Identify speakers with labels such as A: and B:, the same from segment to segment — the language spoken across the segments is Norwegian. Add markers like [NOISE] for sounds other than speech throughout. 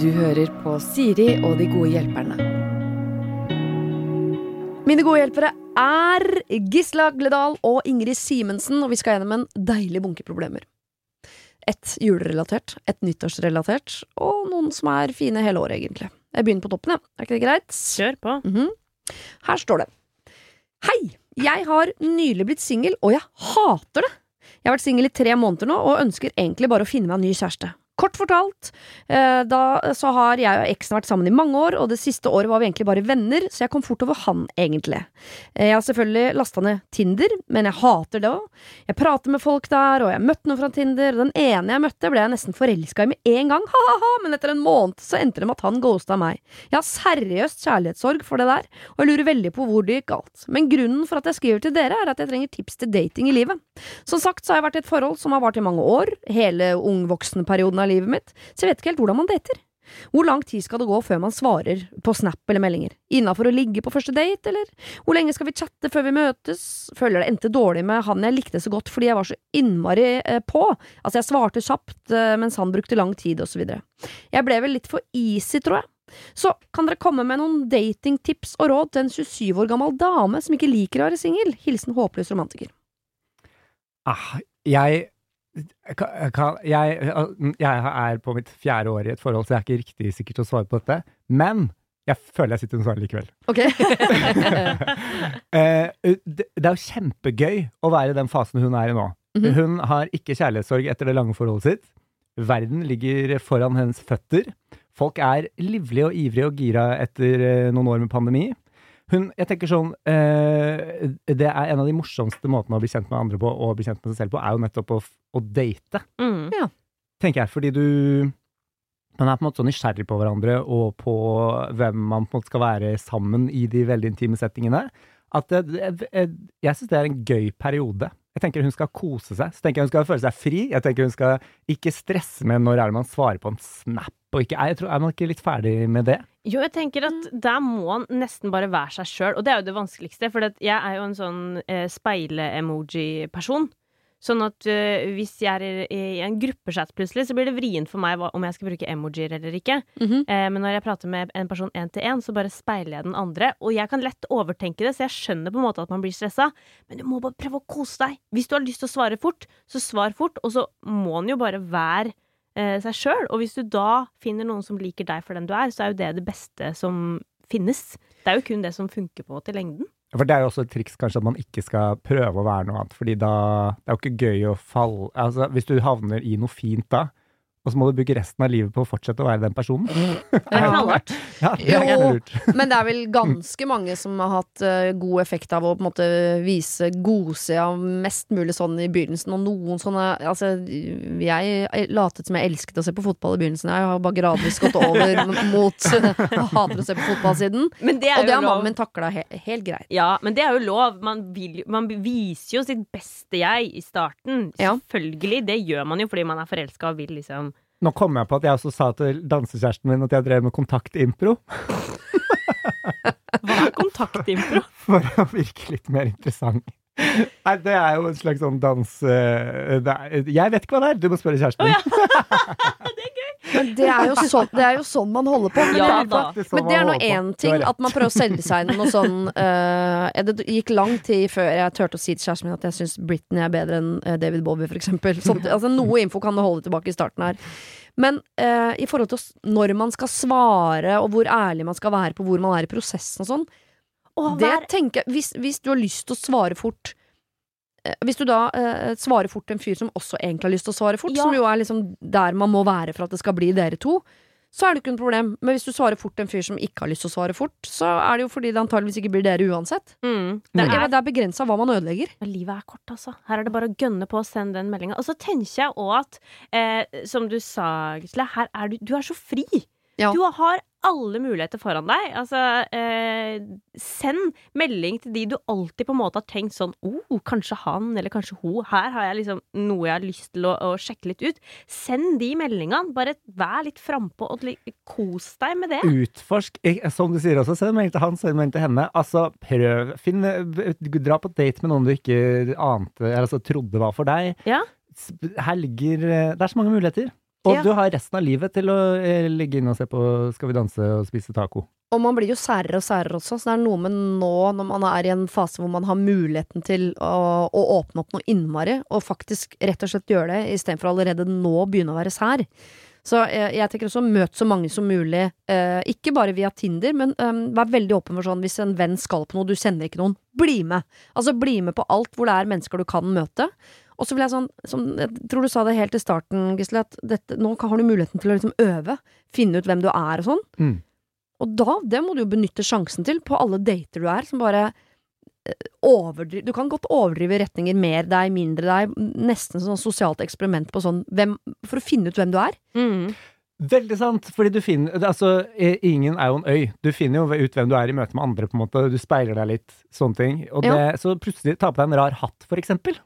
A: Du hører på Siri og de gode hjelperne. Mine gode hjelpere er Gisla Gledal og Ingrid Simensen, og vi skal gjennom en deilig bunke problemer. Et julerelatert, et nyttårsrelatert, og noen som er fine hele året, egentlig. Jeg begynner på toppen, jeg. Er ikke det greit?
B: Kjør på.
A: Mhm. Her står det. Hei! Jeg har nylig blitt singel, og jeg hater det! Jeg har vært singel i tre måneder nå, og ønsker egentlig bare å finne meg en ny kjæreste. Kort fortalt, eh, da så har jeg og eksen vært sammen i mange år, og det siste året var vi egentlig bare venner, så jeg kom fort over han, egentlig. Eh, Jeg har selvfølgelig lasta ned Tinder, men jeg hater det òg. Jeg prater med folk der, og jeg møtte noen fra Tinder, og den ene jeg møtte, ble jeg nesten forelska i med en gang, ha-ha-ha, men etter en måned så endte det med at han ghosta meg. Jeg har seriøst kjærlighetssorg for det der, og jeg lurer veldig på hvor det gikk galt. Men grunnen for at jeg skriver til dere, er at jeg trenger tips til dating i livet. Som sagt så har jeg vært i et forhold som har vart i mange år, hele ungvoksenperioden av livet mitt, så jeg vet ikke helt hvordan man dater. Hvor lang tid skal det gå før man svarer på Snap eller meldinger? Innafor å ligge på første date, eller? Hvor lenge skal vi chatte før vi møtes? Føler det endte dårlig med han jeg likte så godt fordi jeg var så innmari eh, på. Altså, jeg svarte kjapt, eh, mens han brukte lang tid, og så videre. Jeg ble vel litt for easy, tror jeg. Så kan dere komme med noen datingtips og råd til en 27 år gammel dame som ikke liker å være singel? Hilsen håpløs romantiker.
C: Ah, jeg, jeg Jeg er på mitt fjerde år i et forhold, så jeg er ikke riktig sikker til å svare på dette. Men jeg føler jeg sitter med svaret likevel.
A: Ok? [LAUGHS]
C: Eh, det, det er jo kjempegøy å være i den fasen hun er i nå.
A: Mhm.
C: Hun har ikke kjærlighetssorg etter det lange forholdet sitt. Verden ligger foran hennes føtter. Folk er livlige og ivrige og gira etter eh, noen år med pandemi. Hun, jeg tenker sånn eh, Det er en av de morsomste måtene å bli kjent med andre på, og bli kjent med seg selv på, er jo nettopp å, å date
B: Mm.
C: tenker jeg, fordi du man er på en måte så nysgjerrig på hverandre og på hvem man på en måte skal være sammen i de veldig intime settingene, at det, jeg, jeg syns det er en gøy periode. Jeg tenker hun skal kose seg. Så tenker jeg hun skal føle seg fri. Jeg tenker hun skal ikke stresse med når er det man svarer på en snap og ikke er. Jeg tror, er man ikke litt ferdig med det?
B: Jo, jeg tenker at der må han nesten bare være seg sjøl, og det er jo det vanskeligste. For jeg er jo en sånn eh, speile-emoji-person. Sånn at uh, hvis jeg er i, en gruppechat plutselig, så blir det vrient for meg hva, om jeg skal bruke emojier eller ikke.
A: Mhm.
B: Eh, men når jeg prater med en person én til én, så bare speiler jeg den andre. Og jeg kan lett overtenke det, så jeg skjønner på en måte at man blir stressa. Men du må bare prøve å kose deg. Hvis du har lyst til å svare fort, så svar fort. Og så må den jo bare være seg sjøl. Og hvis du da finner noen som liker deg for den du er, så er jo det det beste som finnes. Det er jo kun det som funker på til lengden.
C: For det er jo også et triks kanskje at man ikke skal prøve å være noe annet, fordi da Det er jo ikke gøy å falle Altså, hvis du havner i noe fint da, og så må du bruke resten av livet på å fortsette å være den personen. [LAUGHS]
B: Det er knallhardt.
C: Ja, det er
A: Jo.
C: lurt. [LAUGHS]
A: Men det er vel ganske mange som har hatt eh, god effekt av å på en måte vise godsida mest mulig sånn i begynnelsen, og noen sånne Altså, jeg latet som jeg elsket å se på fotball i begynnelsen, jeg har bare gradvis gått over [LAUGHS] mot Jeg hater å se på fotball siden.
B: Men det er
A: Og det har
B: lov.
A: mannen min takla he helt greit.
B: Ja, men det er jo lov. Man, vil, man viser jo sitt beste jeg i starten.
A: Ja.
B: Selvfølgelig. Det gjør man jo fordi man er forelska og vil liksom
C: Nå kom jeg på at jeg også sa til dansekjæresten min at jeg drev med kontaktimpro,
B: Hva er kontaktimpro? [LAUGHS]
C: for å virke litt mer interessant. Nei, det er jo en slags sånn dans eh, det er, Jeg vet ikke hva det er, du må spørre kjæresten min. [LAUGHS]
A: Men det er jo Men det er jo sånn man holder på. Men,
B: Ja
A: det, er,
B: da.
C: Sånn
A: men det er nå én ting at man prøver å selge seg inn noe sånn uh, Det gikk lang tid før jeg turte å si til kjæresten min at jeg syns Britney er bedre enn eh, David Bowie, for eksempel. Altså, noe info kan du holde tilbake i starten her. Men uh, i forhold til når man skal svare, og hvor ærlig man skal være på hvor man er i prosessen og sånn,
B: Å,
A: det
B: vær-
A: tenker jeg hvis, hvis du har lyst til å svare fort eh, hvis du da eh, svarer fort en fyr som også egentlig har lyst til å svare fort,
B: Ja.
A: som jo er liksom der man må være for at det skal bli dere to, så er det ikke noe problem. Men hvis du svarer fort en fyr som ikke har lyst til å svare fort, så er det jo fordi det antageligvis ikke blir dere uansett.
B: mm,
A: Det
B: det
A: er,
B: er
A: det er begrensa hva man ødelegger.
B: Ja, livet er kort, altså. Her er det bare å gønne på å sende den meldinga. Og så tenker jeg òg at, eh, som du sa, Gisle, her er du Du er så fri.
A: Ja.
B: Du har alle muligheter foran deg. Altså, eh, send melding til de du alltid på en måte har tenkt sånn oh, kanskje han eller kanskje hun. Her har jeg liksom noe jeg har lyst til å, å sjekke litt ut. Send de meldingene. Bare vær litt frampå og kos deg med det.
C: Utforsk, som du sier også, send melding til han, send melding til henne. Altså, prøv, finn, dra på date med noen du ikke ante, eller altså trodde var for deg.
B: Ja.
C: ligger eh, Det er så mange muligheter. Og
B: Ja.
C: du har resten av livet til å eh, ligge inne og se på Skal vi danse og spise taco.
A: Og man blir jo særere og særere også, så det er noe med nå, når man er i en fase hvor man har muligheten til å, å åpne opp noe innmari, og faktisk rett og slett gjøre det, istedenfor allerede nå å begynne å være sær. Så jeg, jeg tenker også møt så mange som mulig, eh, ikke bare via Tinder, men eh, vær veldig åpen for sånn hvis en venn skal på noe, du sender ikke noen, bli med! Altså bli med på alt hvor det er mennesker du kan møte. Og så vil jeg sånn, som, jeg tror du sa det helt i starten, Gisle, at dette, nå har du muligheten til å liksom øve, finne ut hvem du er og sånn.
C: Mm.
A: Og da, det må du jo benytte sjansen til på alle dater du er, som bare eh, overdriver Du kan godt overdrive retninger mer deg, mindre deg, nesten sånn sosialt eksperiment på sånn hvem, For å finne ut hvem du er.
B: Mm.
C: Veldig sant, fordi du finner Altså, ingen er jo en øy. Du finner jo ut hvem du er i møte med andre, på en måte. Du speiler deg litt, sånne ting. Og det, Så plutselig ta på deg en rar hatt, for eksempel.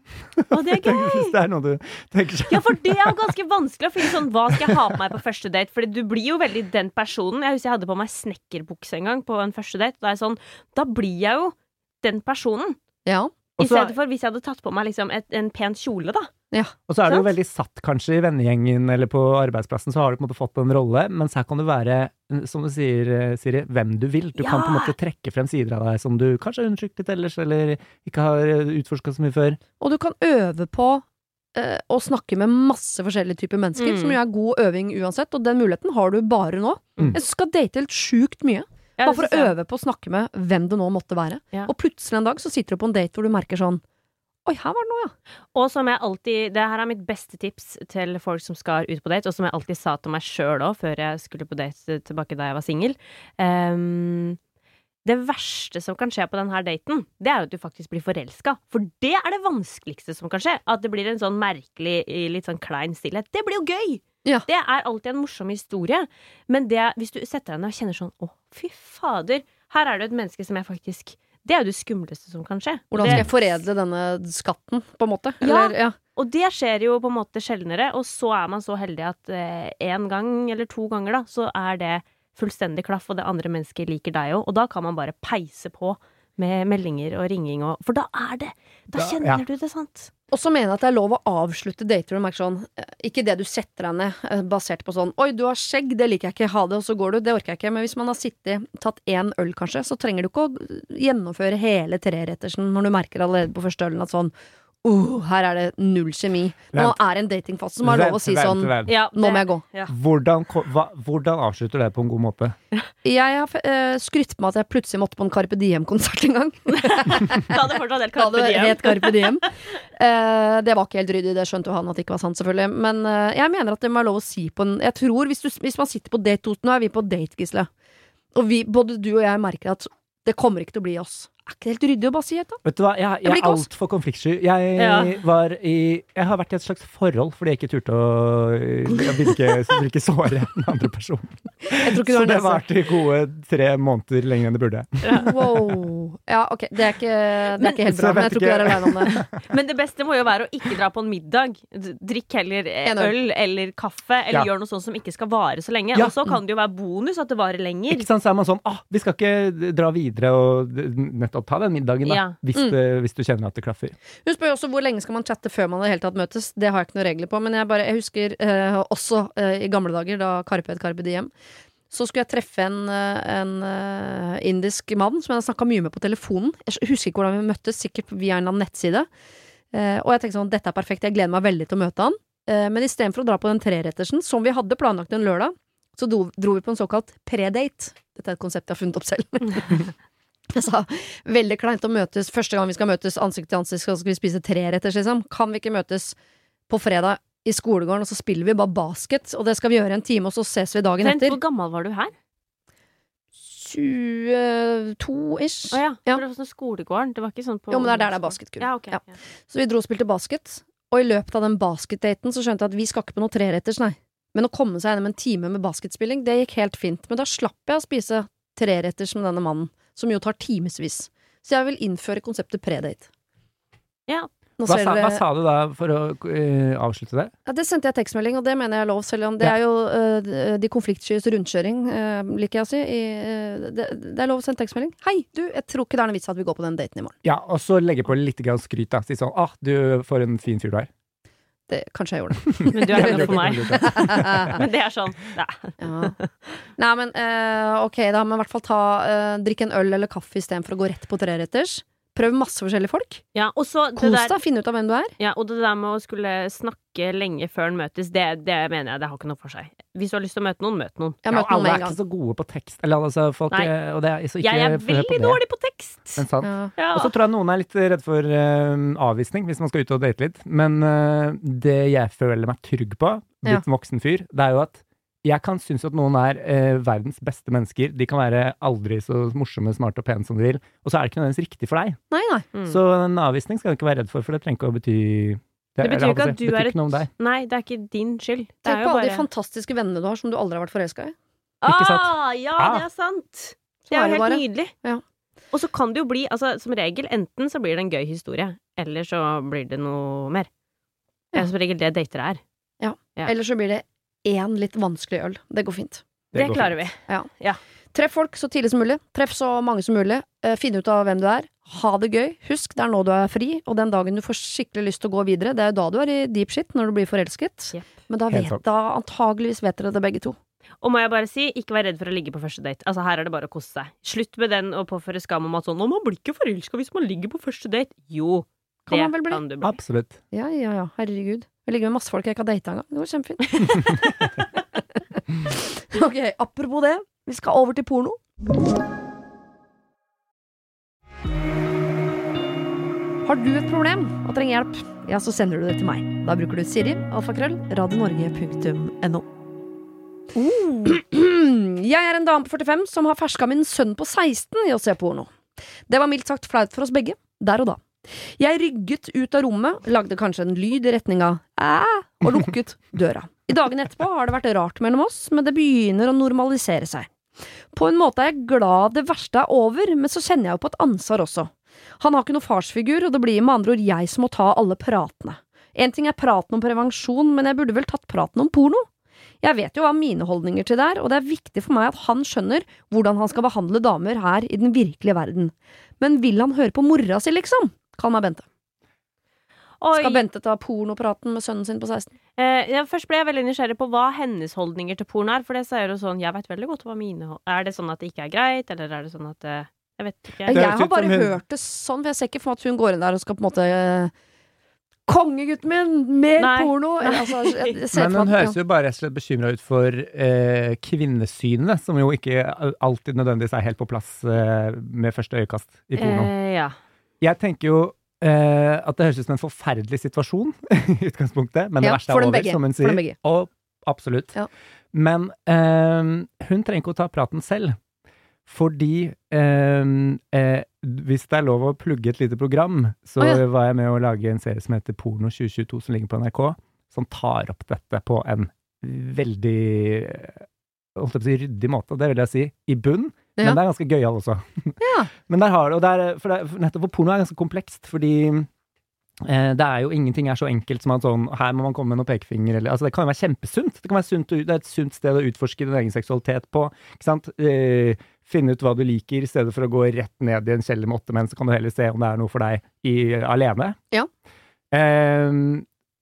B: Og det er [LAUGHS] gøy!
C: Hvis det er noe du tenker sånn.
B: Ja, for det er jo ganske vanskelig å finne sånn Hva skal jeg ha på meg på første date? Fordi du blir jo veldig den personen. Jeg husker jeg hadde på meg snekkerbukse en gang på en første date. Da, er jeg sånn, da blir jeg jo den personen.
A: Ja.
B: I stedet for hvis jeg hadde tatt på meg liksom et, en pen kjole, da.
C: Og så er du jo veldig satt, kanskje, i vennegjengen eller på arbeidsplassen, så har du på en måte fått en rolle, mens her kan du være, som du sier, eh, Siri, hvem du vil. Du kan på en måte trekke frem sider av deg som du kanskje har undertrykt litt ellers, eller ikke har utforska så mye før.
A: Og du kan øve på eh, å snakke med masse forskjellige typer mennesker,
B: Mm.
A: som jo er god øving uansett, og den muligheten har du bare nå.
C: Mm.
A: Jeg skal date helt sjukt mye.
B: Ja,
A: Bare for å øve på å snakke med hvem det nå måtte være.
B: Ja.
A: Og plutselig en dag så sitter du på en date hvor du merker sånn Oi, her var det noe, ja.
B: Og som jeg alltid Det her er mitt beste tips til folk som skal ut på date, og som jeg alltid sa til meg sjøl òg, før jeg skulle på date tilbake da jeg var singel. Um, det verste som kan skje på denne daten, det er at du faktisk blir forelska. For det er det vanskeligste som kan skje. At det blir en sånn merkelig, litt sånn klein stillhet. Det blir jo gøy!
A: Ja.
B: Det er alltid en morsom historie. Men det, hvis du setter deg ned og kjenner sånn Å, fy fader, her er det et menneske som jeg faktisk Det er jo det skumleste som kan skje.
A: Hvordan skal jeg foredle denne skatten, på en måte?
B: Ja.
A: Eller, ja.
B: Og det skjer jo på en måte sjeldnere, og så er man så heldig at én gang eller to ganger, da, så er det fullstendig klaff, og det andre mennesket liker deg òg, og da kan man bare peise på med meldinger og ringing og For da er det Da
C: Da-
B: kjenner
C: ja.
B: du det, sant?
A: Og så mener jeg at det er lov å avslutte dater og merke sånn eh, Ikke det du setter deg ned eh, basert på sånn Oi, du har skjegg, det liker jeg ikke, ha det, og så går du. Det orker jeg ikke. Men hvis man har sittet, tatt én øl kanskje, så trenger du ikke å gjennomføre hele trerettersen når du merker allerede på første ølen at sånn oh, her er det null kjemi. Nå vent, er det en datingfase, som har lov å si
C: Vent,
A: sånn
C: vent.
B: Ja,
A: Nå må jeg gå.
B: Ja.
C: Hvordan, hva, hvordan avslutter det på en god måte? [LAUGHS]
A: Jeg har uh, skrytt på meg at jeg plutselig måtte på en Carpe Diem-konsert en gang. [LAUGHS]
B: Da hadde fortsatt helt Carpe Diem.
A: het Carpe Diem. Uh, det var ikke helt ryddig, det skjønte jo han at det ikke var sant, selvfølgelig. Men uh, jeg mener at det må være lov å si på en Jeg tror hvis, du, hvis man sitter på date Nå er vi på date, Gisle. Og vi, både du og jeg merker at det kommer ikke til å bli oss. Er ikke det helt ryddig å bare si et, da?
C: Vet du hva, jeg,
A: jeg,
C: jeg er altfor konfliktsky. Jeg,
B: Ja.
C: var i, jeg har vært i et slags forhold fordi jeg ikke turte å Jeg vil ikke, såre den andre personen.
A: Jeg tror ikke du
C: Så det
A: har
C: varte i gode tre måneder lenger enn det burde.
A: Wow. Ja, ok. Det er ikke, det er ikke helt bra. Men jeg tror ikke vi er aleine om det. [LAUGHS]
B: Men det beste må jo være å ikke dra på en middag. Drikk heller eh,
A: En øl.
B: eller kaffe, eller
C: Ja.
B: gjør noe sånt som ikke skal vare så lenge.
C: Ja.
B: Og så kan det jo være bonus at det varer lenger.
C: Ikke sant, så er man sånn ah, vi skal ikke dra videre og nettopp ta den middagen, da.
B: Ja.
C: Hvis,
A: Mm.
C: det, hvis du kjenner at det klaffer.
A: Hun spør jo også hvor lenge skal man chatte før man i det hele tatt møtes. Det har jeg ikke noen regler på, men jeg, bare, jeg husker eh, også eh, i gamle dager, da Karpe het Carpe Diem. Så skulle jeg treffe en, eh, en eh, indisk mann som jeg hadde snakka mye med på telefonen. Jeg husker ikke hvordan vi møttes, sikkert via en eller annen nettside. Eh, og jeg tenkte sånn, dette er perfekt, jeg gleder meg veldig til å møte han. Eh, men istedenfor å dra på den trerettersen, som vi hadde planlagt en lørdag, så dro, dro vi på en såkalt predate. Dette er et konsept jeg har funnet opp selv. [LAUGHS] Jeg sa veldig kleint å møtes første gang vi skal møtes ansikt til ansikt, skal vi spise treretters, liksom. Kan vi ikke møtes på fredag i skolegården, og så spiller vi bare basket, og det skal vi gjøre en time, og så ses vi dagen
B: Vent,
A: etter.
B: hvor gammel var du her?
A: 22-ish.
B: Å ja.
A: Ja.
B: For det var sånn skolegården. Det var ikke sånn på
A: Jo, men det er der det er basketkull.
B: Ja, okay,
A: Ja.
B: ja.
A: Så vi dro og spilte basket, og i løpet av den basketdaten så skjønte jeg at vi skal ikke på noe treretters, nei. Men å komme seg gjennom en time med basketspilling, det gikk helt fint. Men da slapp jeg å spise treretters med denne mannen, som jo tar timevis. Så jeg vil innføre konseptet predate.
B: Ja.
C: Hva sa,
A: dere-
C: hva sa du da for å uh, avslutte det?
A: Ja, det sendte jeg tekstmelding, og det mener jeg er lov, selv om det
C: Ja.
A: er jo uh, de konfliktskyes rundkjøring, uh, liker jeg å si. I, det, det er lov å sende tekstmelding. Hei, du, jeg tror ikke det er noe vits at vi går på den daten i morgen.
C: Ja, og så legge på litt grann skryt, da. Si sånn ah, du, for en fin fyr du er.
A: Det, kanskje jeg gjorde det. [LAUGHS]
B: Men du er henne
C: Det
B: for [LAUGHS] meg. Men det er sånn nei.
A: Ja. Nei, men eh, ok, da. Men i hvert fall ta eh, drikk en øl eller kaffe istedenfor å gå rett på treretters. Prøv masse forskjellige folk.
B: ja. Og så det
A: Kos
B: der
A: deg, finn ut av hvem du er.
B: Ja, og det der med å skulle snakke lenge før en møtes, det, det mener jeg det har ikke noe for seg. Hvis du har lyst til å møte noen, møt noen.
A: Jeg
C: Ja,
A: møtte noen
C: alle er ikke så gode på tekst. Eller altså, folk eh, Og det er, så ikke
B: Jeg er veldig
C: det.
B: dårlig på tekst!
C: Men sant.
A: Ja.
C: Og så tror jeg noen er litt redd for uh, avvisning hvis man skal ut og date litt. Men uh, det jeg føler meg trygg på, blitt ja. voksen fyr, det er jo at jeg kan synes at noen er eh, verdens beste mennesker. De kan være aldri så morsomme, smarte og pene som de vil. Og så er det ikke nødvendigvis riktig for deg.
A: Nei, nei.
B: Mm.
C: Så en avvisning skal du ikke være redd for, for det trenger ikke å bety
B: Det
C: det
B: betyr ikke at du
C: det
B: er
C: ikke noe om deg.
B: et Nei, det er ikke din skyld. Det
A: Tenk
B: er
A: på alle de fantastiske vennene du har som du aldri har vært forelska i.
B: Ah, ja,
C: Ah.
B: det er sant!
A: Så
B: Det er
A: er
B: jo helt
A: bare.
B: nydelig.
A: Ja.
B: Og så kan det jo bli, altså som regel, enten så blir det en gøy historie, eller så blir det noe mer. Det
A: Ja.
B: er som regel det dater er. Ja.
A: Eller så blir det én litt vanskelig øl. Det går fint.
B: Det,
C: går
B: klarer
C: fint.
B: vi.
A: Treff folk så tidlig som mulig. Treff så mange som mulig. Eh, Finn ut av hvem du er. Ha det gøy. Husk, det er nå du er fri, og den dagen du får skikkelig lyst til å gå videre, det er jo da du er i deep shit, når du blir forelsket.
B: Yep.
A: Men da, vet, da antageligvis vet dere det begge to.
B: Og må jeg bare si, ikke vær redd for å ligge på første date. Altså Her er det bare å kose seg. Slutt med den å påføre skam om at sånn 'Å, man blir ikke forelska hvis man ligger på første date'. Jo,
A: Kan
B: det
A: man vel bli?
B: kan du bli.
C: Absolutt.
A: Ja, ja, ja. Herregud. Jeg ligger med masse folk jeg ikke har data engang. Det var kjempefint. [LAUGHS] [LAUGHS] ok, apropos det. Vi skal over til porno. Har du et problem og trenger hjelp, ja, så sender du det til meg. Da bruker du Siri, alfakrøll, radionorge.no. [CLEARS THROAT] Jeg er en dame på 45 som har ferska min sønn på 16 i å se porno. Det var mildt sagt flaut for oss begge, der og da. Jeg rygget ut av rommet, lagde kanskje en lyd i retning av æ, og lukket døra. I dagene etterpå har det vært rart mellom oss, men det begynner å normalisere seg. På en måte er jeg glad det verste er over, men så kjenner jeg jo på et ansvar også. Han har ikke noen farsfigur, og det blir med andre ord jeg som må ta alle pratene. En ting er praten om prevensjon, men jeg burde vel tatt praten om porno? Jeg vet jo hva mine holdninger til det er, og det er viktig for meg at han skjønner hvordan han skal behandle damer her i den virkelige verden. Men vil han høre på mora si, liksom? Kall meg Bente.
B: Oi.
A: Skal Bente ta pornopraten med sønnen sin på 16?
B: Eh, ja, først ble jeg veldig nysgjerrig på hva hennes holdninger til porno er. For det sier jo sånn Jeg vet veldig godt hva mine Er det sånn at det ikke er greit, eller er det sånn at eh, Jeg vet ikke.
A: Jeg har bare
C: hun-
A: hørt det sånn, for jeg ser ikke for meg at hun går inn der og skal på en måte eh, Kongegutten min! Mer
B: Nei.
A: porno! Altså, jeg, jeg
C: Men hun
A: at-
C: høres jo bare rett og slett bekymra ut for eh, kvinnesynet, som jo ikke alltid nødvendigvis er helt på plass eh, med første øyekast i porno.
B: Eh, ja.
C: Jeg tenker jo eh, at det høres ut som en forferdelig situasjon [LAUGHS] i utgangspunktet, men det
A: Ja,
C: verste er over,
A: begge.
C: som hun sier. Og absolutt.
A: Ja.
C: Men eh, hun trenger ikke å ta praten selv. Fordi eh, eh, hvis det er lov å plugge et lite program, så
A: oh, ja.
C: var jeg med å lage en serie som heter Porno 2022, som ligger på NRK, som tar opp dette på en veldig eh, holdt jeg på å si, ryddig måte, det vil jeg si, i bunn. Men det er ganske gøyal også. [LAUGHS]
A: Ja.
C: Men der har du, og der, for det, for nettopp for porno er ganske komplekst, fordi eh, det er jo ingenting er så enkelt som at sånn, her må man komme med noen pekefinger, eller, altså det kan jo være kjempesunt. Det kan være sunt, det er et sunt sted å utforske din egen seksualitet på, ikke sant? Eh, finne ut hva du liker, i stedet for å gå rett ned i en kjeller med åtte menn, så kan du heller se om det er noe for deg i, alene.
A: Ja.
C: Eh,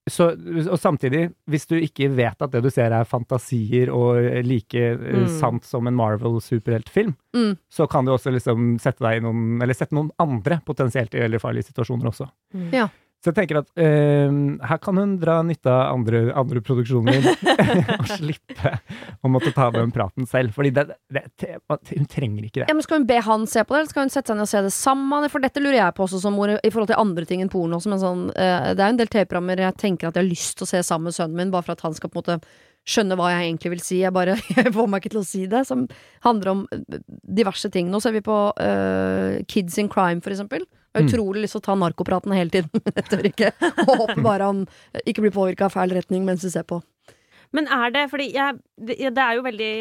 C: så, og samtidig, hvis du ikke vet at det du ser er fantasier og like eh,
B: Mm.
C: sant som en Marvel-superheltfilm,
A: Mm.
C: så kan du også liksom sette deg i noen, eller sette noen andre potensielt i veldig farlige situasjoner også.
B: Mm.
A: Ja.
C: Så jeg tenker at eh, her kan hun dra nytte av andre, andre produksjoner [LAUGHS] [LAUGHS] og slippe å måtte ta den praten selv. Fordi det, det, hun trenger ikke det.
A: Ja, men Skal hun be han se på det, eller skal hun sette seg ned og se det sammen? For dette lurer jeg på også som mor, i forhold til andre ting enn porno. sånn, uh, det er jo en del TV-programmer jeg tenker at jeg har lyst til å se sammen med sønnen min, bare for at han skal på en måte skjønne hva jeg egentlig vil si. Jeg bare [LAUGHS] jeg får meg ikke til å si det. Som handler om eh, diverse ting. Nå ser vi på uh, Kids in Crime, for eksempel. Jeg har
C: Mm.
A: utrolig lyst til å ta narkopraten hele tiden, [LAUGHS] men jeg tør ikke. Og håper bare han ikke blir påvirka av feil retning mens du ser på.
B: Men er det fordi jeg, det, det er jo veldig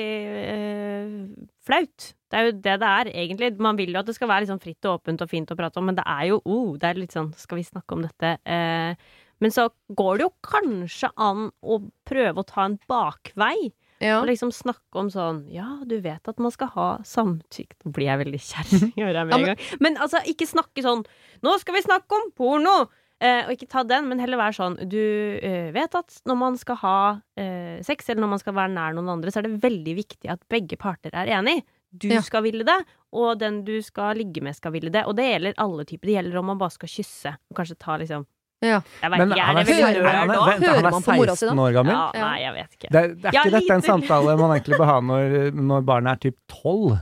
B: øh, flaut. Det er jo det det er, egentlig. Man vil jo at det skal være litt sånn fritt og åpent og fint å prate om, men det er jo oh, det er litt sånn Skal vi snakke om dette? Eh, men så går det jo kanskje an å prøve å ta en bakvei.
A: Ja.
B: Og liksom snakke om sånn Ja, du vet at man skal ha samtykke Nå blir jeg veldig kjerring, [LAUGHS] hører jeg med en gang. Men altså, ikke snakke sånn Nå skal vi snakke om porno! Eh, og ikke ta den, men heller være sånn Du eh, vet at når man skal ha eh, sex, eller når man skal være nær noen andre, så er det veldig viktig at begge parter er enig. Du
A: Ja.
B: skal ville det, og den du skal ligge med, skal ville det. Og det gjelder alle typer. Det gjelder om man bare skal kysse. Og kanskje ta liksom
A: Ja.
B: Jeg vet
C: Men han
B: er
C: er, han er, han er,
B: òg?
C: vent, han er
A: da?
C: 16 år gammel.
B: Ja,
C: Ja.
B: nei, jeg vet ikke.
C: Det, er- det er
B: Ja,
C: ikke dette en [LAUGHS] samtale man egentlig bør ha når, når barnet er typ 12.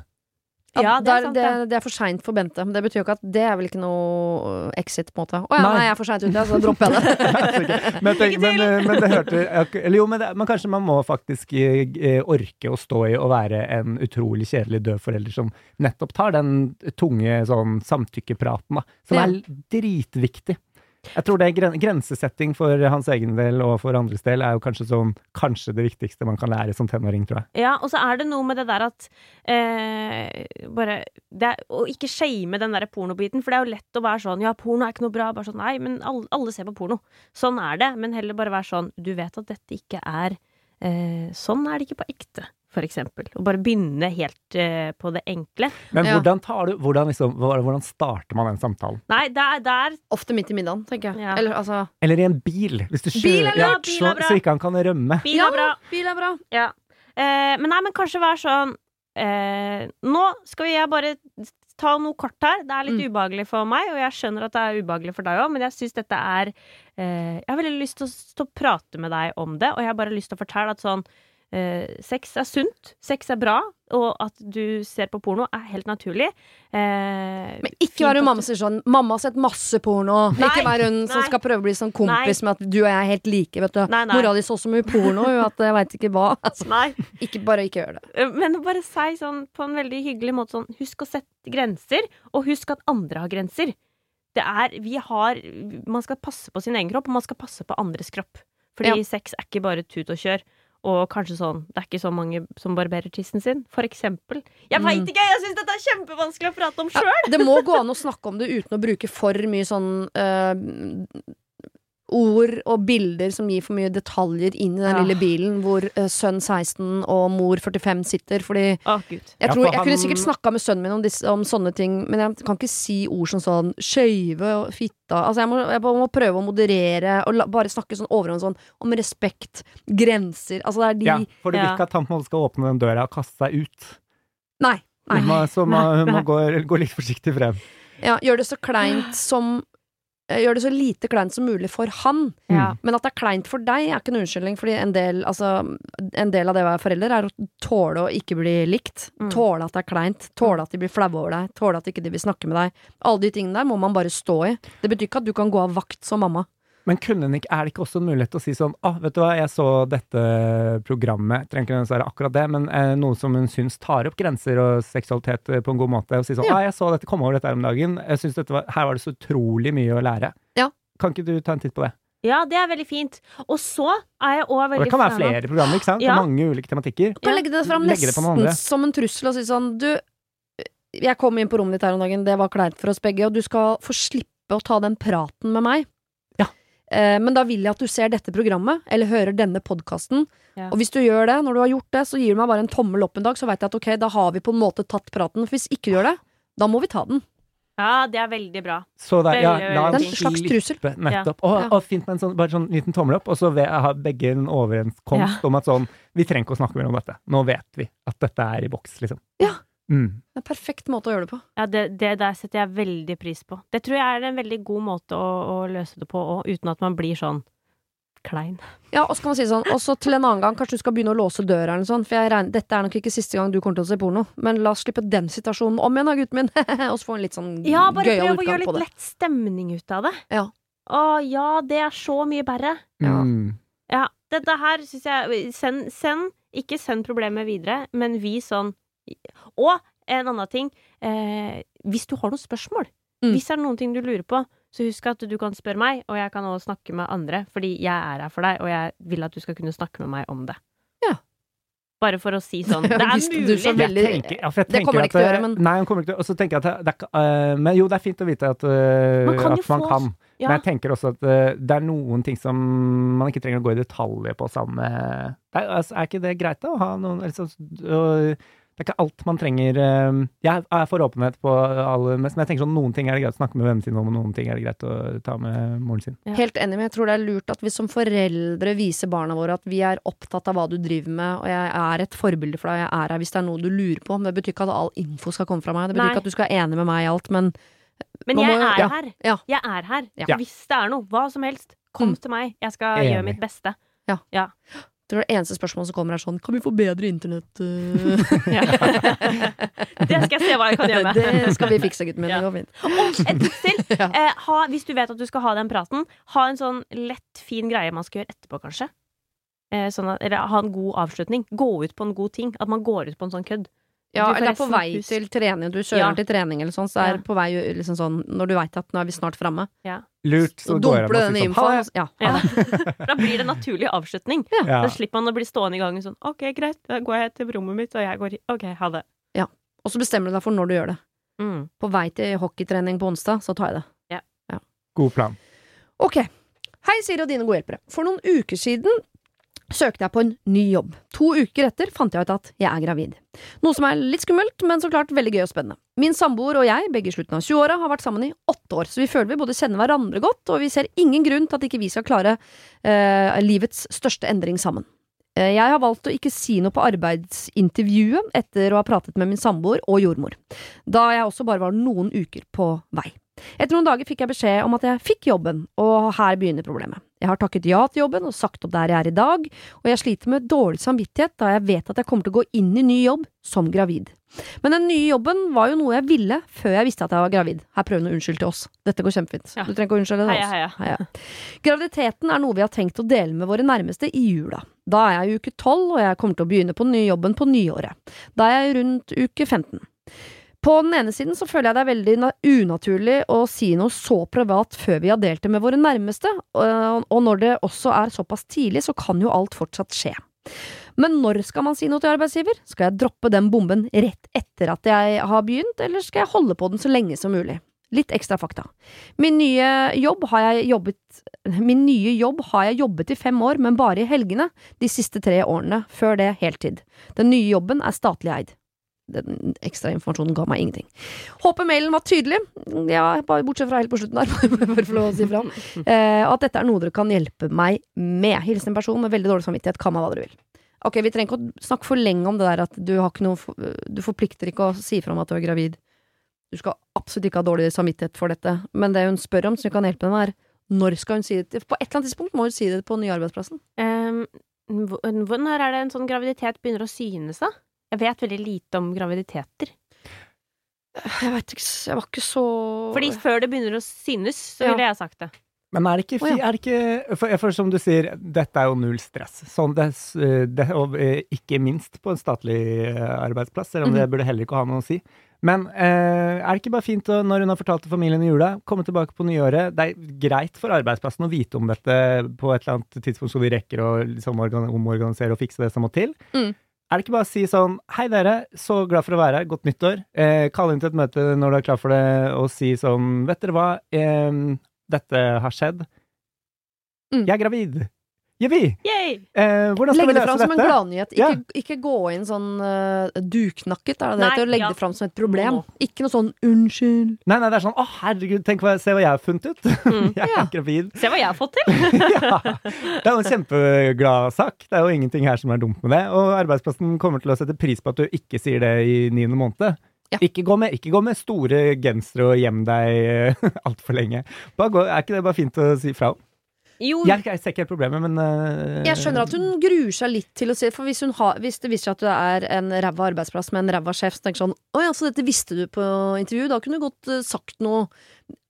B: Ja, det er sant,
A: det,
B: det.
A: er for seint for Bente. Men det betyr jo ikke at det er vel ikke noe exit, på en måte. Å ja,
C: Nei.
A: nei, jeg er for seint ute, så dropper jeg det. [LAUGHS]
C: Men, tenk, men, eh, men det hørte Eller jo, men, det, men kanskje man må faktisk eh, orke å stå i å være en utrolig kjedelig død forelder som nettopp tar den tunge sånn samtykkepraten, da. Som
A: Ja.
C: er dritviktig. Jeg tror det er gren grensesetting for hans egen del og for andres del er jo kanskje sånn Kanskje det viktigste man kan lære som tenåring, tror jeg.
B: Ja, og så er det noe med det der at eh, Bare er, Å ikke shame den der pornobiten, for det er jo lett å være sånn Ja, porno er ikke noe bra. Bare sånn Nei, men alle, alle ser på porno. Sånn er det. Men heller bare være sånn Du vet at dette ikke er eh, Sånn er det ikke på ekte, for eksempel. Og bare begynne helt uh, på det enkle.
C: Men hvordan tar du hvordan, liksom, hvordan starter man den samtalen?
B: Nei, det er, det er
A: Ofte midt i middagen, tenker jeg.
B: Ja.
A: Eller altså
C: Eller i en bil, hvis du
A: Bil
C: kjører
A: er bra,
C: ja,
B: bil
C: så,
B: er bra.
C: så ikke han kan rømme.
B: Bil er bra.
A: Bil er bra.
B: Ja. Uh, men nei, men kanskje være sånn uh, Nå skal jeg bare ta noe kort her. Det er litt
A: Mm.
B: ubehagelig for meg, og jeg skjønner at det er ubehagelig for deg òg, men jeg syns dette er eh, Jeg har veldig lyst til å prate med deg om det, og jeg har bare lyst til å fortelle at sånn eh, Sex er sunt, sex er bra, og at du ser på porno er helt naturlig. Eh,
A: Men ikke vær hun mamma sier sånn 'Mamma har sett masse porno'.
B: Nei,
A: ikke være hun som skal prøve å bli sånn kompis med at du og jeg er helt like. Vet du.
B: Nei, nei.
A: Mora di så så mye porno at jeg veit ikke hva. [LAUGHS] Altså, ikke, bare ikke gjør det.
B: Eh, Men bare si sånn på en veldig hyggelig måte sånn Husk å sette grenser, og husk at andre har grenser. Det er Vi har Man skal passe på sin egen kropp, og man skal passe på andres kropp. Fordi
A: Ja.
B: sex er ikke bare tut og kjør. Og kanskje sånn Det er ikke så mange som barberer tissen sin, for eksempel. Jeg
A: Mm.
B: veit ikke! Jeg syns dette er kjempevanskelig å prate om sjøl!
A: Det må gå an å snakke om det uten å bruke for mye sånn eh, ord og bilder som gir for mye detaljer inn i den
B: Ja.
A: lille bilen hvor uh, sønn 16 og mor 45 sitter. Fordi
B: gud.
A: jeg,
C: Ja,
A: tror, jeg kunne sikkert snakka med sønnen min om, disse, om sånne ting, men jeg kan ikke si ord som sånn skøyve og fitta. Altså jeg må, jeg må prøve å moderere og la, bare snakke sånn overhånd sånn om respekt, grenser. Altså det er de
C: Ja, for du vil
B: Ja.
C: ikke at han på skal åpne den døra og kaste seg ut.
A: Nei. nei.
C: Hun må, så må, hun må gå, gå litt forsiktig frem.
A: Ja, gjør det så kleint [GASPS] som Gjør det så lite kleint som mulig for han.
B: Ja.
A: Men at det er kleint for deg, er ikke en unnskyldning. Fordi en del, altså, en del av det å være forelder er å tåle å ikke bli likt.
B: Mm.
A: Tåle at det er kleint. Tåle at de blir flaue over deg. Tåle at ikke de vil snakke med deg. Alle de tingene der må man bare stå i. Det betyr ikke at du kan gå av vakt som mamma.
C: Men kunne den ikke, er det ikke også en mulighet til å si sånn ah, vet du hva, jeg så dette programmet, trenger ikke nødvendigvis være akkurat det, men eh, noe som hun syns tar opp grenser og seksualitet eh, på en god måte, og si sånn
A: Ja.
C: ah, jeg så dette, kom over dette her om dagen, jeg synes dette var, her var det så utrolig mye å lære.
A: Ja.
C: Kan ikke du ta en titt på det?
B: ja, det er veldig fint. Og så er jeg òg
C: Og
B: veldig
C: det kan være flere programmer, ikke sant?
B: Ja.
C: Mange ulike tematikker.
A: Du kan legge det fram nesten
C: det
A: som en trussel og si sånn Du, jeg kom inn på rommet ditt her om dagen, det var kleint for oss begge, og du skal få slippe å ta den praten med meg.
C: Ja.
A: Eh, men da vil jeg at du ser dette programmet, eller hører denne podkasten.
B: Ja.
A: Og hvis du gjør det, når du har gjort det, så gir du meg bare en tommel opp en dag, så veit jeg at ok, da har vi på en måte tatt praten. For hvis ikke du gjør det, da må vi ta den.
B: Ja, det er veldig bra.
C: Så der, ja, la
A: Det en slags trussel.
C: nettopp. Og,
A: Ja.
C: og fint med en sånn, bare sånn liten tommel opp, og så har begge en overenskomst om at sånn Vi trenger ikke å snakke mer om dette. Nå vet vi at dette er i boks, liksom.
A: Ja.
C: Mm.
A: Det er en perfekt måte å gjøre det på.
B: Ja, det, det der setter jeg veldig pris på. Det tror jeg er en veldig god måte å, å løse det på òg, uten at man blir sånn klein.
A: Ja, og så kan man si sånn, og så til en annen gang, kanskje du skal begynne å låse døra eller noe sånt, for jeg regner, dette er nok ikke siste gang du kommer til å se porno, men la oss slippe den situasjonen om igjen da, gutten min, [LAUGHS] og så få en litt sånn
B: Ja, bare
A: gøyal
B: prøv å
A: utgang
B: gjøre litt lett stemning ut av det.
A: Ja.
B: Å ja, det er så mye bedre.
A: Ja.
C: Mm.
B: Ja, dette her syns jeg Send, send ikke send problemet videre, men vis sånn Og en annen ting. Eh, hvis du har noen spørsmål,
A: Mm.
B: hvis det er noen ting du lurer på, så husk at du kan spørre meg, og jeg kan også snakke med andre, fordi jeg er her for deg, og jeg vil at du skal kunne snakke med meg om det.
A: Ja.
B: Bare for å si sånn. [LAUGHS] Det er mulig.
A: veldig-
C: tenker, ja, for jeg
A: Det kommer det ikke til å gjøre,
C: eh,
A: men-
C: Nei, hun kommer ikke til å Og så tenker jeg at det, det eh, Men jo, det er fint å vite at, eh,
B: Man kan
C: at man
B: få-
C: kan.
B: Ja.
C: Men jeg tenker også at det er noen ting som man ikke trenger å gå i detaljer på sammen med det er, altså, er ikke det greit, da? Å ha noen liksom, det er ikke alt man trenger eh, Jeg er for åpenhet på alle, men jeg tenker sånn noen ting er det greit å snakke med vennene sine om, og noen ting er det greit å ta med moren sin.
B: Ja.
A: Helt enig, men jeg tror det er lurt at vi som foreldre viser barna våre at vi er opptatt av hva du driver med, og jeg er et forbilde for deg, jeg er her hvis det er noe du lurer på. Men det betyr ikke at all info skal komme fra meg. Det betyr
B: Nei.
A: ikke at du skal være enig med meg i alt, men
B: Men jeg
A: må-
B: er
A: ja,
B: her.
A: ja.
B: Jeg er her.
A: Ja.
B: Hvis det er noe, hva som helst, kom
A: Mm.
B: til meg. Jeg skal gjøre mitt beste.
A: jeg tror det eneste spørsmålet som kommer er sånn Kan vi få bedre internett? [LAUGHS] øh?»
B: Det skal jeg se hva jeg kan gjøre med.
A: det skal vi fikse, gutten min. Det går fint.
B: Og et tips til. [LAUGHS] Eh, ha, hvis du vet at du skal ha den praten, ha en sånn lett, fin greie man skal gjøre etterpå, kanskje. Eh, sånn at, eller ha en god avslutning. Gå ut på en god ting. At man går ut på en sånn kødd.
A: Ja, eller er på vei
B: husk-
A: til trening, du kjører
B: Ja.
A: til trening eller sånn, så er
B: Ja.
A: på vei liksom sånn Når du veit at nå er vi snart framme,
C: Lurt,
A: så
C: så
A: dumper du den
C: sånn,
A: infoen. Ja.
B: Ja. [LAUGHS] [LAUGHS] da blir det en naturlig avslutning.
C: Ja.
B: Da slipper man å bli stående i gangen sånn OK, greit, da går jeg til rommet mitt, og jeg går OK, ha det. Ja.
A: Og så bestemmer du deg for når du gjør det.
B: Mm.
A: På vei til hockeytrening på onsdag, så tar jeg det.
C: God plan.
A: Ok. Hei, Siri og dine gode hjelpere. For noen uker siden søkte jeg på en ny jobb. To uker etter fant jeg ut at jeg er gravid. Noe som er litt skummelt, men så klart veldig gøy og spennende. Min samboer og jeg, begge i slutten av 20-åra, har vært sammen i åtte år, så vi føler vi både kjenner hverandre godt, og vi ser ingen grunn til at ikke vi skal klare eh, livets største endring sammen. Eh, Jeg har valgt å ikke si noe på arbeidsintervjuet etter å ha pratet med min samboer og jordmor, da jeg også bare var noen uker på vei. Etter noen dager fikk jeg beskjed om at jeg fikk jobben, og her begynner problemet. Jeg har takket ja til jobben og sagt opp der jeg er i dag, og jeg sliter med dårlig samvittighet da jeg vet at jeg kommer til å gå inn i ny jobb som gravid. Men den nye jobben var jo noe jeg ville før jeg visste at jeg var gravid. Her prøver hun å unnskylde til oss. Dette går kjempefint.
B: Ja.
A: Du trenger ikke å unnskylde til
B: Heia,
A: oss.
B: heia.
A: Graviditeten er noe vi har tenkt å dele med våre nærmeste i jula. Da er jeg i uke 12, og jeg kommer til å begynne på den nye jobben på nyåret. Da er jeg rundt uke 15. På den ene siden så føler jeg det er veldig unaturlig å si noe så privat før vi har delt det med våre nærmeste, og og når det også er såpass tidlig, så kan jo alt fortsatt skje. Men når skal man si noe til arbeidsgiver? Skal jeg droppe den bomben rett etter at jeg har begynt, eller skal jeg holde på den så lenge som mulig? Litt ekstra fakta. Min nye jobb har jeg jobbet Min nye jobb har jeg jobbet i fem år, men bare i helgene de siste tre årene, før det heltid. Den nye jobben er statlig eid. Den ekstra informasjonen ga meg ingenting. Håper mailen var tydelig, ja, bare bortsett fra helt på slutten der, [LAUGHS] bare for å si fra. Eh, at dette er noe dere kan hjelpe meg med. Hilsen en person med veldig dårlig samvittighet, Kan meg hva dere vil. Ok, vi trenger ikke å snakke for lenge om det der at du noe Du forplikter ikke å si fra om at du er gravid. Du skal absolutt ikke ha dårlig samvittighet for dette, men det hun spør om, som kan hjelpe henne er når skal hun si det På et eller annet tidspunkt må hun si det på den nye arbeidsplassen.
B: Um, når er det en sånn graviditet begynner å synes, da? Jeg vet veldig lite om graviditeter.
A: Jeg veit ikke, jeg var ikke så
B: Fordi før det begynner å synes, så
A: Ja.
B: ville jeg sagt det.
C: Men er det ikke,
A: ja.
C: er det ikke for, for som du sier, dette er jo null stress. Sånn det, det, og eh, ikke minst på en statlig eh, arbeidsplass, selv om
A: Mhm.
C: det burde heller ikke ha noe å si. Men eh, er det ikke bare fint å, når hun har fortalt til familien i jula, komme tilbake på nyåret? Det er greit for arbeidsplassen å vite om dette på et eller annet tidspunkt så de rekker å liksom omorganisere og fikse det som må til.
A: Mm.
C: Er det ikke bare å si sånn Hei, dere, så glad for å være her, godt nyttår. Eh, Kalle inn til et møte når du er klar for det, og si sånn Vet dere hva, eh, dette har skjedd.
A: Mm.
C: Jeg er gravid. Jippi! Eh, hvordan skal
A: Legge
C: vi
A: det fram som en
C: dette?
A: gladnyhet.
C: Ja.
A: Ikke, ikke gå inn sånn uh, duknakket, er det det heter? Å legge
B: ja.
A: det fram som et problem. Ikke noe sånn 'unnskyld'.
C: Nei, nei, det er sånn Å, herregud, tenk hva, se hva jeg har funnet ut.
B: Mm. [LAUGHS]
C: jeg er
A: Ja.
C: gravid.
B: Se hva jeg har fått til! [LAUGHS]
C: ja. Det er jo en kjempeglad sak. Det er jo ingenting her som er dumt med det. Og arbeidsplassen kommer til å sette pris på at du ikke sier det i niende måned.
A: Ja.
C: Ikke, gå med, ikke gå med store gensere og gjem deg [LAUGHS] altfor lenge. Bare gå, er ikke det bare fint å si fra om?
B: Jo,
C: Jeg, jeg ser ikke helt problemet, men uh,
A: Jeg skjønner at hun gruer seg litt til å si For hvis, hun har, hvis det viser seg at du er en ræva arbeidsplass med en ræva sjef, så tenker sånn Å ja, så dette visste du på intervju? Da kunne du godt uh, sagt noe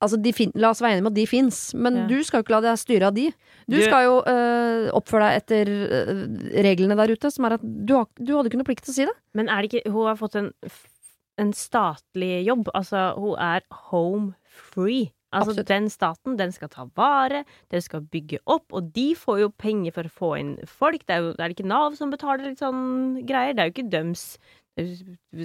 A: Altså, de fin la oss være enige med at de fins, men
B: Ja.
A: du skal jo ikke la deg styre av de. Du,
B: Du-
A: skal jo uh, oppføre deg etter reglene der ute, som er at du, har, du hadde ikke noe plikt til å si det.
B: Men er det ikke Hun har fått en, en statlig jobb. Altså, hun er home free. Altså,
A: Absolutt.
B: den staten, den skal ta vare, den skal bygge opp, og de får jo penger for å få inn folk. Det er jo det er ikke Nav som betaler litt sånn greier. Det er jo ikke døms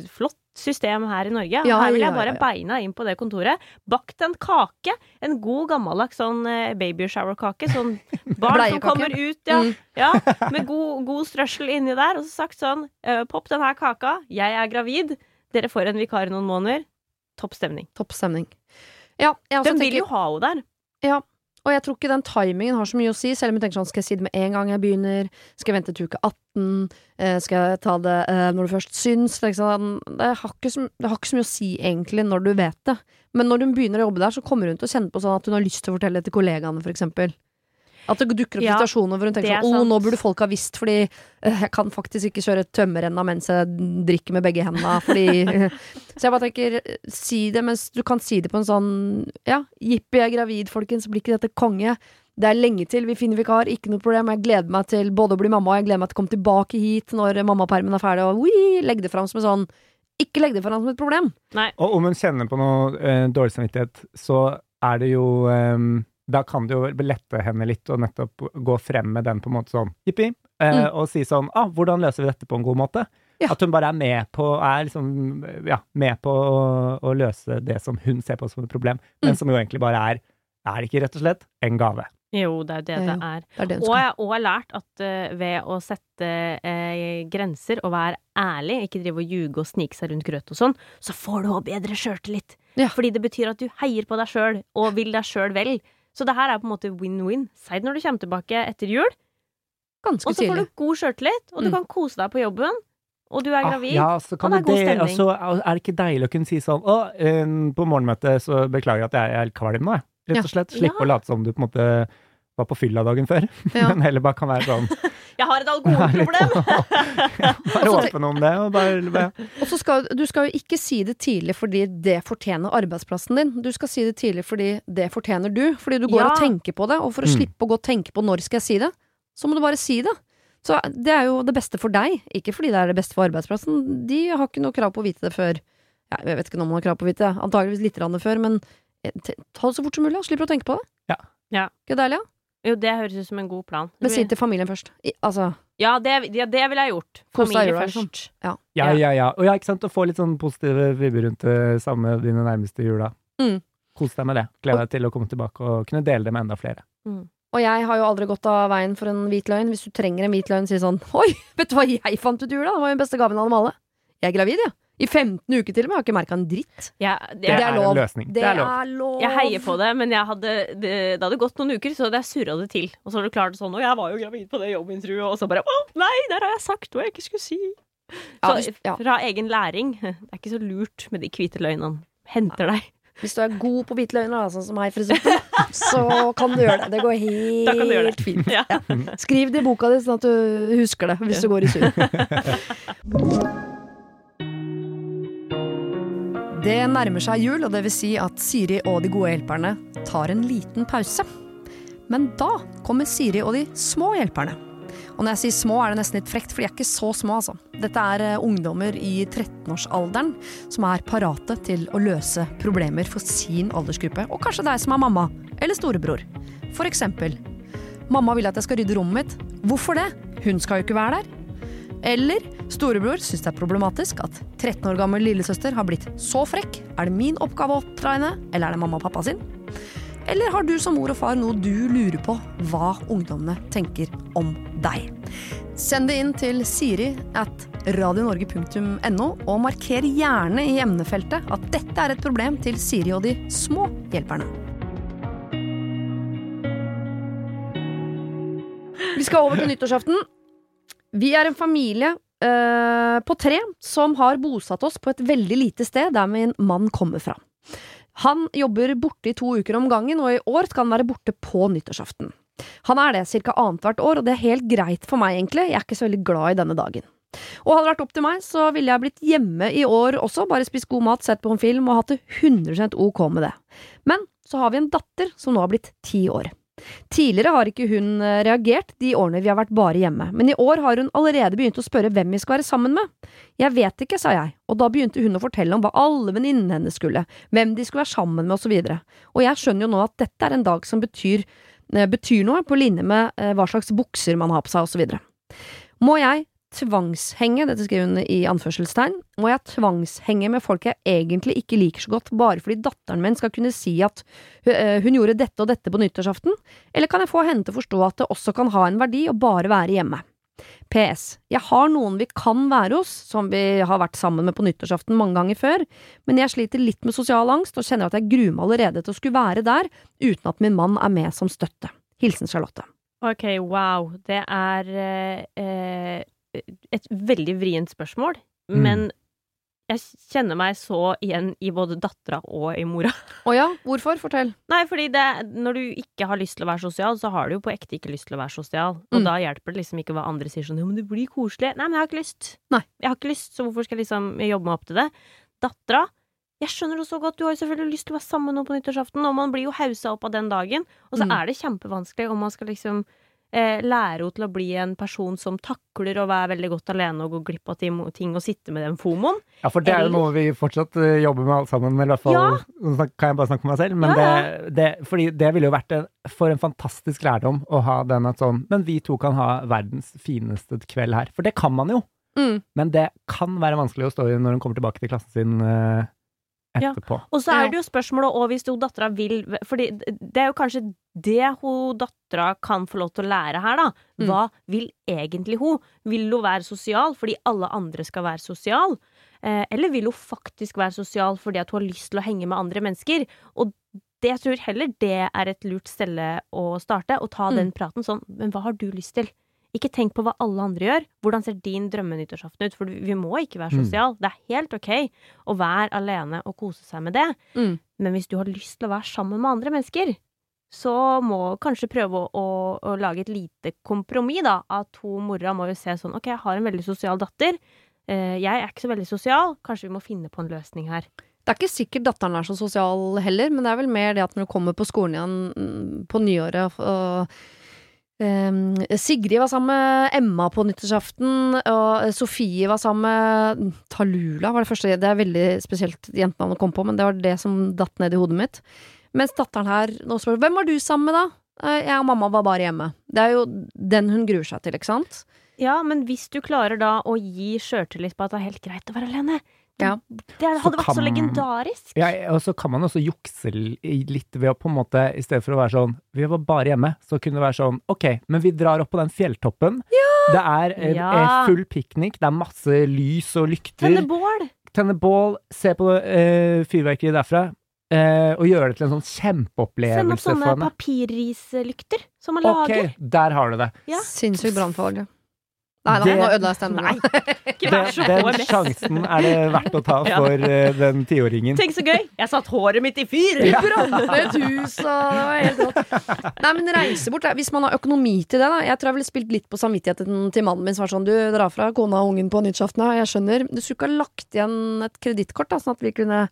B: flott system her i Norge.
A: Ja,
B: her vil jeg bare
A: ja, ja.
B: beina inn på det kontoret. Bakt en kake. En god, gammeldags sånn eh, baby shower-kake. Sånn [LAUGHS] barn som kommer ut, ja.
A: Mm.
B: ja [LAUGHS] med god, god strøssel inni der. Og så sagt sånn eh, Popp den her kaka. Jeg er gravid. Dere får en vikar i noen måneder. Topp stemning.
A: Topp stemning. Ja, jeg også
B: De vil
A: tenker,
B: jo ha henne der.
A: og jeg tror ikke den timingen har så mye å si, selv om jeg tenker sånn, skal jeg si det med en gang jeg begynner? Skal jeg vente til uke 18? Eh, skal jeg ta det eh, når du først syns? Sånn, det har ikke så mye å si egentlig når du vet det. Men når hun begynner å jobbe der, så kommer hun til å kjenne på sånn at hun har lyst til å fortelle det til kollegaene, for eksempel. At det dukker opp
B: Ja,
A: situasjoner hvor hun tenker
B: er
A: sånn Å, nå burde folk ha visst, fordi eh, jeg kan faktisk ikke kjøre tømmerrenna mens jeg drikker med begge hendene, fordi [LAUGHS] Så jeg bare tenker, si det mens du kan si det på en sånn Ja, jippi, jeg er gravid, folkens, blir ikke dette konge? Det er lenge til vi finner vikar, ikke noe problem. Jeg gleder meg til både å bli mamma og jeg gleder meg til å komme tilbake hit når mammapermen er ferdig, og ui, legge det fram som en sånn Ikke legg det fram som et problem.
C: Og om hun kjenner på noe eh, dårlig samvittighet, så er det jo eh, Da kan det jo lette henne litt å nettopp gå frem med den på en måte sånn jippi, eh,
A: Mm.
C: og si sånn ah, 'Hvordan løser vi dette på en god måte?'
A: Ja.
C: At hun bare er med på er liksom, ja, med på å, å løse det som hun ser på som et problem, men
A: Mm.
C: som jo egentlig bare er Er det ikke rett og slett en gave?
B: Jo, det er det det er.
A: Det er det
B: Og jeg har lært at uh, ved å sette uh, grenser og være ærlig, ikke drive og ljuge og snike seg rundt grøt og sånn, så får du òg bedre sjøltillit.
A: Ja.
B: Fordi det betyr at du heier på deg sjøl og vil deg sjøl vel. Så det her er på en måte win-win. Si det når du kommer tilbake etter jul,
A: Ganske
B: og så får du god sjøltillit, og du
A: Mm.
B: kan kose deg på jobben, og du er
C: Ah,
B: gravid.
C: ja, så kan
B: og det er god
C: og
B: stemning.
C: altså, er det ikke deilig å kunne si sånn Å, um, på morgenmøtet så beklager jeg at jeg er helt kvalm nå, jeg. Rett og slett. Slippe
B: Ja.
C: å late som du på en måte var på fylla dagen før, [LAUGHS]
A: Ja.
C: men heller bare kan være sånn [LAUGHS]
B: Jeg har et [LAUGHS] alkoholproblem!
C: ja, Bare åpen om det, og bare, bare
A: Og så skal du skal jo ikke si det tidlig fordi det fortjener arbeidsplassen din. Du skal si det tidlig fordi det fortjener du. Fordi du går
B: Ja.
A: og tenker på det, og for å
C: Mm.
A: slippe å gå og tenke på når skal jeg si det, så må du bare si det. Så det er jo det beste for deg, ikke fordi det er det beste for arbeidsplassen. De har ikke noe krav på å vite det før ja, Jeg vet ikke om man har krav på å vite det, antageligvis litt før, men eh, ta det så fort som mulig, og Slipper å tenke på det.
C: Ja.
B: Ja.
A: Ikke deilig, ja?
B: Jo, det høres ut som en god plan.
A: Men si til familien først. I, altså,
B: Ja, det, ja, det ville jeg gjort. Familie
A: liksom.
B: først.
C: Ja,
B: Ja.
C: ja, ja. Og ja, ikke sant, å få litt sånn positive vibber rundt det samme dine nærmeste jula.
A: Mm.
C: Kos deg med det. Gled deg til å komme tilbake og kunne dele det med enda flere.
A: Og jeg har jo aldri gått av veien for en hvit løgn. Hvis du trenger en hvit løgn, si sånn [LAUGHS] Oi, vet du hva jeg fant ut i jula? Det var jo den beste gaven av dem alle. Jeg er gravid, jeg. I 15 uker til og med. Jeg har ikke merka en dritt.
B: Ja,
C: Det,
B: det,
A: Det er
C: er,
A: lov.
C: en løsning. Det, er lov.
A: lov.
B: Jeg heier på det, men jeg hadde, det, det hadde gått noen uker, så hadde jeg surra det til. Og så har du klart sånn Og jeg var jo gravid på det jobbintervjuet, og så bare Å, nei, der har jeg sagt hva jeg ikke skulle si.
A: Ja,
B: Så
A: ja.
B: fra egen læring [LAUGHS] Det er ikke så lurt med de hvite løgnene. Henter deg.
A: Hvis du er god på hvite løgner, sånn som meg, for eksempel, [LAUGHS] så kan du gjøre det. Det går helt
B: det.
A: fint.
B: Ja.
A: Skriv det i boka di, sånn at du husker det hvis du går i surr. [LAUGHS] Det nærmer seg jul, og det vil si at Siri og de gode hjelperne tar en liten pause. Men da kommer Siri og de små hjelperne. Og når jeg sier små, er det nesten litt frekt, for de er ikke så små, altså. Dette er eh, ungdommer i 13-årsalderen som er parate til å løse problemer for sin aldersgruppe, og kanskje deg som er mamma eller storebror. For eksempel Mamma vil at jeg skal rydde rommet mitt. Hvorfor det? Hun skal jo ikke være der. Eller storebror syns det er problematisk at 13 år gammel lillesøster har blitt så frekk. Er det min oppgave å oppdra henne, eller er det mamma og pappa sin? Eller har du som mor og far noe du lurer på hva ungdommene tenker om deg? Send det inn til siri at radionorge.no, og marker gjerne i emnefeltet at dette er et problem til Siri og de små hjelperne. Vi skal over til nyttårsaften. Vi er en familie eh, på tre som har bosatt oss på et veldig lite sted der min mann kommer fra. Han jobber borte i to uker om gangen, og i år skal han være borte på nyttårsaften. Han er det ca. annethvert år, og det er helt greit for meg, egentlig. Jeg er ikke så veldig glad i denne dagen. Og hadde det vært opp til meg, så ville jeg blitt hjemme i år også, bare spist god mat, sett på en film og hatt det 100 ok med det. Men så har vi en datter som nå har blitt ti år. Tidligere har ikke hun eh, reagert de årene vi har vært bare hjemme, men i år har hun allerede begynt å spørre hvem vi skal være sammen med. Jeg vet ikke, sa jeg, og da begynte hun å fortelle om hva alle venninnene hennes skulle, hvem de skulle være sammen med, og så videre. Og jeg skjønner jo nå at dette er en dag som betyr, eh, betyr noe, på linje med eh, hva slags bukser man har på seg, og så videre. Må jeg tvangshenge, dette skriver hun i anførselstegn, må jeg tvangshenge med folk jeg egentlig ikke liker så godt, bare fordi datteren min skal kunne si at hun gjorde dette og dette på nyttårsaften, eller kan jeg få henne til å forstå at det også kan ha en verdi å bare være hjemme? PS. Jeg har noen vi kan være hos, som vi har vært sammen med på nyttårsaften mange ganger før, men jeg sliter litt med sosial angst og kjenner at jeg gruer meg allerede til å skulle være der, uten at min mann er med som støtte. Hilsen Charlotte.
B: Ok, wow. Det er eh, et veldig vrient spørsmål,
C: Mm.
B: men jeg kjenner meg så igjen i både dattera og i mora. [LAUGHS]
A: Å ja, hvorfor? Fortell.
B: Nei, fordi det, når du ikke har lyst til å være sosial, så har du jo på ekte ikke lyst til å være sosial. Og
A: Mm.
B: da hjelper det liksom ikke hva andre sier sånn 'jo, men det blir koselig'. Nei, men jeg har ikke lyst.
A: Nei.
B: Jeg har ikke lyst, så hvorfor skal jeg liksom jobbe meg opp til det? Dattera jeg skjønner det så godt, du har jo selvfølgelig lyst til å være sammen med noen på nyttårsaften, og man blir jo hausa opp av den dagen. Og så
A: Mm.
B: er det kjempevanskelig om man skal liksom eh, lære henne til å bli en person som takler å være veldig godt alene og gå glipp av ting, og sitte med den fomoen.
C: Ja, for det er jo noe vi fortsatt eh, jobber med alle sammen. Eller i hvert fall
B: Ja.
C: Kan jeg bare snakke for meg selv, men
B: Ja,
C: det, det, fordi det ville jo vært en, for en fantastisk lærdom å ha den at sånn Men vi to kan ha verdens fineste kveld her. For det kan man jo.
A: Mm.
C: Men det kan være vanskelig å stå i når hun kommer tilbake til klassen sin eh,
B: Ja. Og så er det jo spørsmålet òg hvis hun dattera vil Fordi det er jo kanskje det hun dattera kan få lov til å lære her, da.
A: Mm.
B: Hva vil egentlig hun? Vil hun være sosial fordi alle andre skal være sosial? Eh, eller vil hun faktisk være sosial fordi at hun har lyst til å henge med andre mennesker? Og det, jeg tror heller det er et lurt stelle å starte, å ta
A: Mm.
B: den praten sånn Men hva har du lyst til? Ikke tenk på hva alle andre gjør. Hvordan ser din drømmenyttårsaften ut? For vi må ikke være
C: Mm.
B: sosial. Det er helt ok å være alene og kose seg med det.
A: Mm.
B: Men hvis du har lyst til å være sammen med andre mennesker, så må kanskje prøve å, å, å lage et lite kompromiss, da. At hun mora må jo se sånn Ok, jeg har en veldig sosial datter. Eh, jeg er ikke så veldig sosial. Kanskje vi må finne på en løsning her.
A: Det er ikke sikkert datteren er så sosial heller, men det er vel mer det at når du kommer på skolen igjen mm, på nyåret og ehm, Sigrid var sammen med Emma på nyttårsaften, og Sofie var sammen med Talula, var det første. Det er veldig spesielt jentenavn å komme på, men det var det som datt ned i hodet mitt. Mens datteren her nå spør hvem var du sammen med, da? «Eh, Jeg og mamma var bare hjemme. Det er jo den hun gruer seg til, ikke sant?
B: Ja, men hvis du klarer da å gi sjøltillit på at det er helt greit å være alene
A: Ja.
B: Det hadde
C: Så
B: vært så
C: kan-
B: legendarisk.
C: Ja, og så kan man også jukse litt ved å på en måte, i stedet for å være sånn Vi var bare hjemme, så kunne det være sånn Ok, men vi drar opp på den fjelltoppen. Det er eh,
B: Ja.
C: eh, full piknik, det er masse lys og lykter.
B: Tenne bål!
C: Tenne bål, se på uh, fyrverkeriet derfra. Uh, og gjøre det til en sånn kjempeopplevelse
B: Send opp sånne papirrislykter som man
C: Ok,
B: lager.
C: der har du det.
B: Ja.
A: Sinnssykt brannfag. Nei, nei, nå ødela jeg stemmen. [LAUGHS]
C: Den sjansen er det verdt å ta [LAUGHS] for eh, den tiåringen.
B: Tenk så gøy! Jeg satt håret mitt i fyr!
C: Ja.
A: Brannet et hus, og det var helt rått. Nei, men reise bort, hvis man har økonomi til det, da. Jeg tror jeg ville spilt litt på samvittigheten til mannen min som var sånn, du drar fra kona og ungen på nyttårsaften, jeg skjønner. Du skulle ikke ha lagt igjen et kredittkort, da, sånn at vi kunne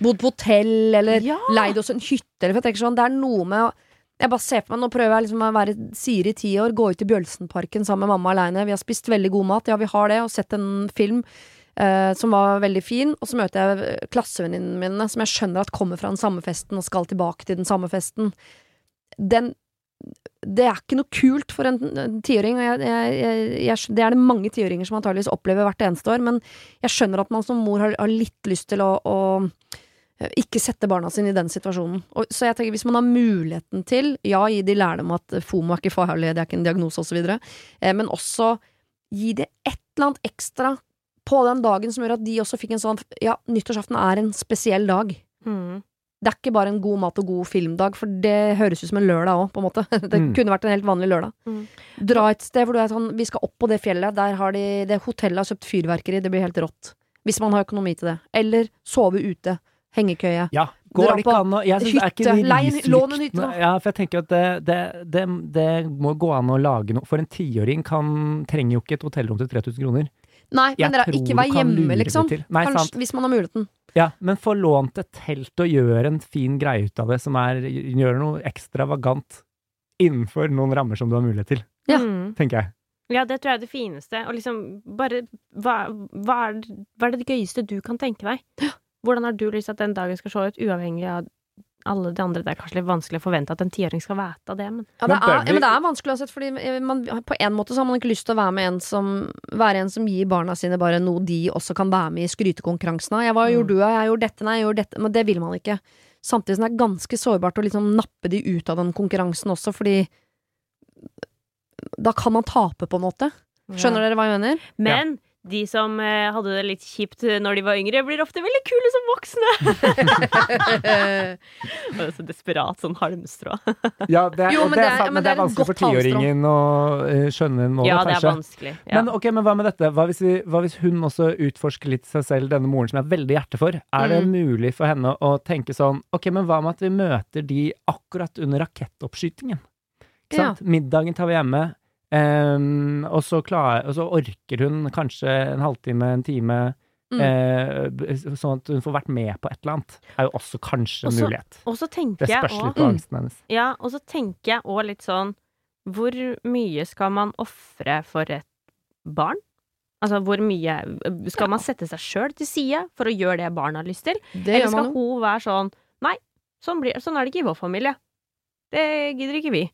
A: bodd på hotell, eller
B: Ja.
A: leid oss en hytte, eller for jeg tenker sånn, det er noe med å jeg bare ser på meg, Nå prøver jeg liksom å være Siri ti år, gå ut i Bjølsenparken sammen med mamma aleine. Vi har spist veldig god mat, ja vi har det, og sett en film eh, som var veldig fin. Og så møter jeg klassevenninnene mine som jeg skjønner at kommer fra den samme festen og skal tilbake til den samme festen. Den Det er ikke noe kult for en tiåring, og jeg, jeg, jeg, det er det mange tiåringer som antageligvis opplever hvert eneste år, men jeg skjønner at man som mor har, har litt lyst til å, å eh, ikke sette barna sine i den situasjonen. Og, så jeg tenker hvis man har muligheten til, ja, gi de lærdom at FOMO er ikke farlig, det er ikke en diagnose osv., eh, men også gi det et eller annet ekstra på den dagen som gjør at de også fikk en sånn Ja, nyttårsaften er en spesiell dag.
B: Mm.
A: Det er ikke bare en god mat og god filmdag, for det høres ut som en lørdag òg, på en måte. [LAUGHS] Det
C: Mm.
A: kunne vært en helt vanlig lørdag.
B: Mm.
A: Dra et sted hvor du er sånn Vi skal opp på det fjellet, der har de Det hotellet har kjøpt fyrverkeri, det blir helt rått. Hvis man har økonomi til det. Eller sove ute. Hengekøye.
C: Ja, går det ikke an å jeg synes det er ikke
A: hytte.
C: de
A: Leie lån en hytte, da.
C: Ja, for jeg tenker at det, det, det, det må gå an å lage noe For en tiåring kan, trenger jo ikke et hotellrom til 3000 kroner.
A: Nei,
C: Jeg
A: men dere, ikke vær hjemme, liksom.
C: Nei,
A: Kanskje,
C: sant.
A: hvis man har muligheten.
C: Ja, men få lånt et telt og gjøre en fin greie ut av det, som er Gjøre noe ekstravagant innenfor noen rammer som du har mulighet til,
A: Ja.
B: Mm.
C: tenker jeg.
B: Ja, det tror jeg er det fineste. Og liksom bare Hva, hva, er, hva er det gøyeste du kan tenke deg? Hvordan har du lyst til at den dagen skal se ut, uavhengig av alle de andre Det er kanskje litt vanskelig å forvente at en tiåring skal vite det, men
A: Ja, det er, ja, men det er vanskelig uansett, fordi eh, man, på en måte så har man ikke lyst til å være med en som Være en som gir barna sine bare noe de også kan være med i skrytekonkurransen av. Jeg
B: Mm.
A: gjorde du, jeg gjorde dette, nei, jeg gjorde dette Men det vil man ikke. Samtidig som det er ganske sårbart å liksom nappe de ut av den konkurransen også, fordi da kan man tape, på en måte. Skjønner dere hva jeg mener?
B: Men de som eh, hadde det litt kjipt når de var yngre, blir ofte veldig kule som voksne. [LAUGHS] Det er så desperat sånn halmstrå. [LAUGHS]
C: Ja, det er,
A: Jo, men
C: det er, sant,
A: men
C: det er vanskelig for tiåringen å eh, skjønne nå,
B: Ja,
C: kanskje.
B: det er vanskelig. Ja.
C: Men ok, men hva med dette? Hva hvis, vi, hva hvis hun også utforsker litt seg selv, denne moren som jeg har veldig hjerte for? Er det
A: Mm.
C: mulig for henne å tenke sånn Ok, men hva med at vi møter de akkurat under rakettoppskytingen? Ikke
A: Ja.
C: Middagen tar vi hjemme, ehm, og, så klar, og så orker hun kanskje en halvtime, en time,
A: Mm.
C: uh, sånn at hun får vært med på et eller annet. Er jo også kanskje en
B: Også-
C: mulighet.
B: Også
C: Det
B: jeg
C: spørs litt på angsten hennes.
B: Ja, og så tenker jeg òg litt sånn Hvor mye skal man ofre for et barn? Altså, hvor mye Skal man sette seg sjøl til side for å gjøre det barnet har lyst til?
A: Det
B: Eller skal hun være sånn Nei, sånn, blir, sånn er det ikke i vår familie. Det gidder ikke vi.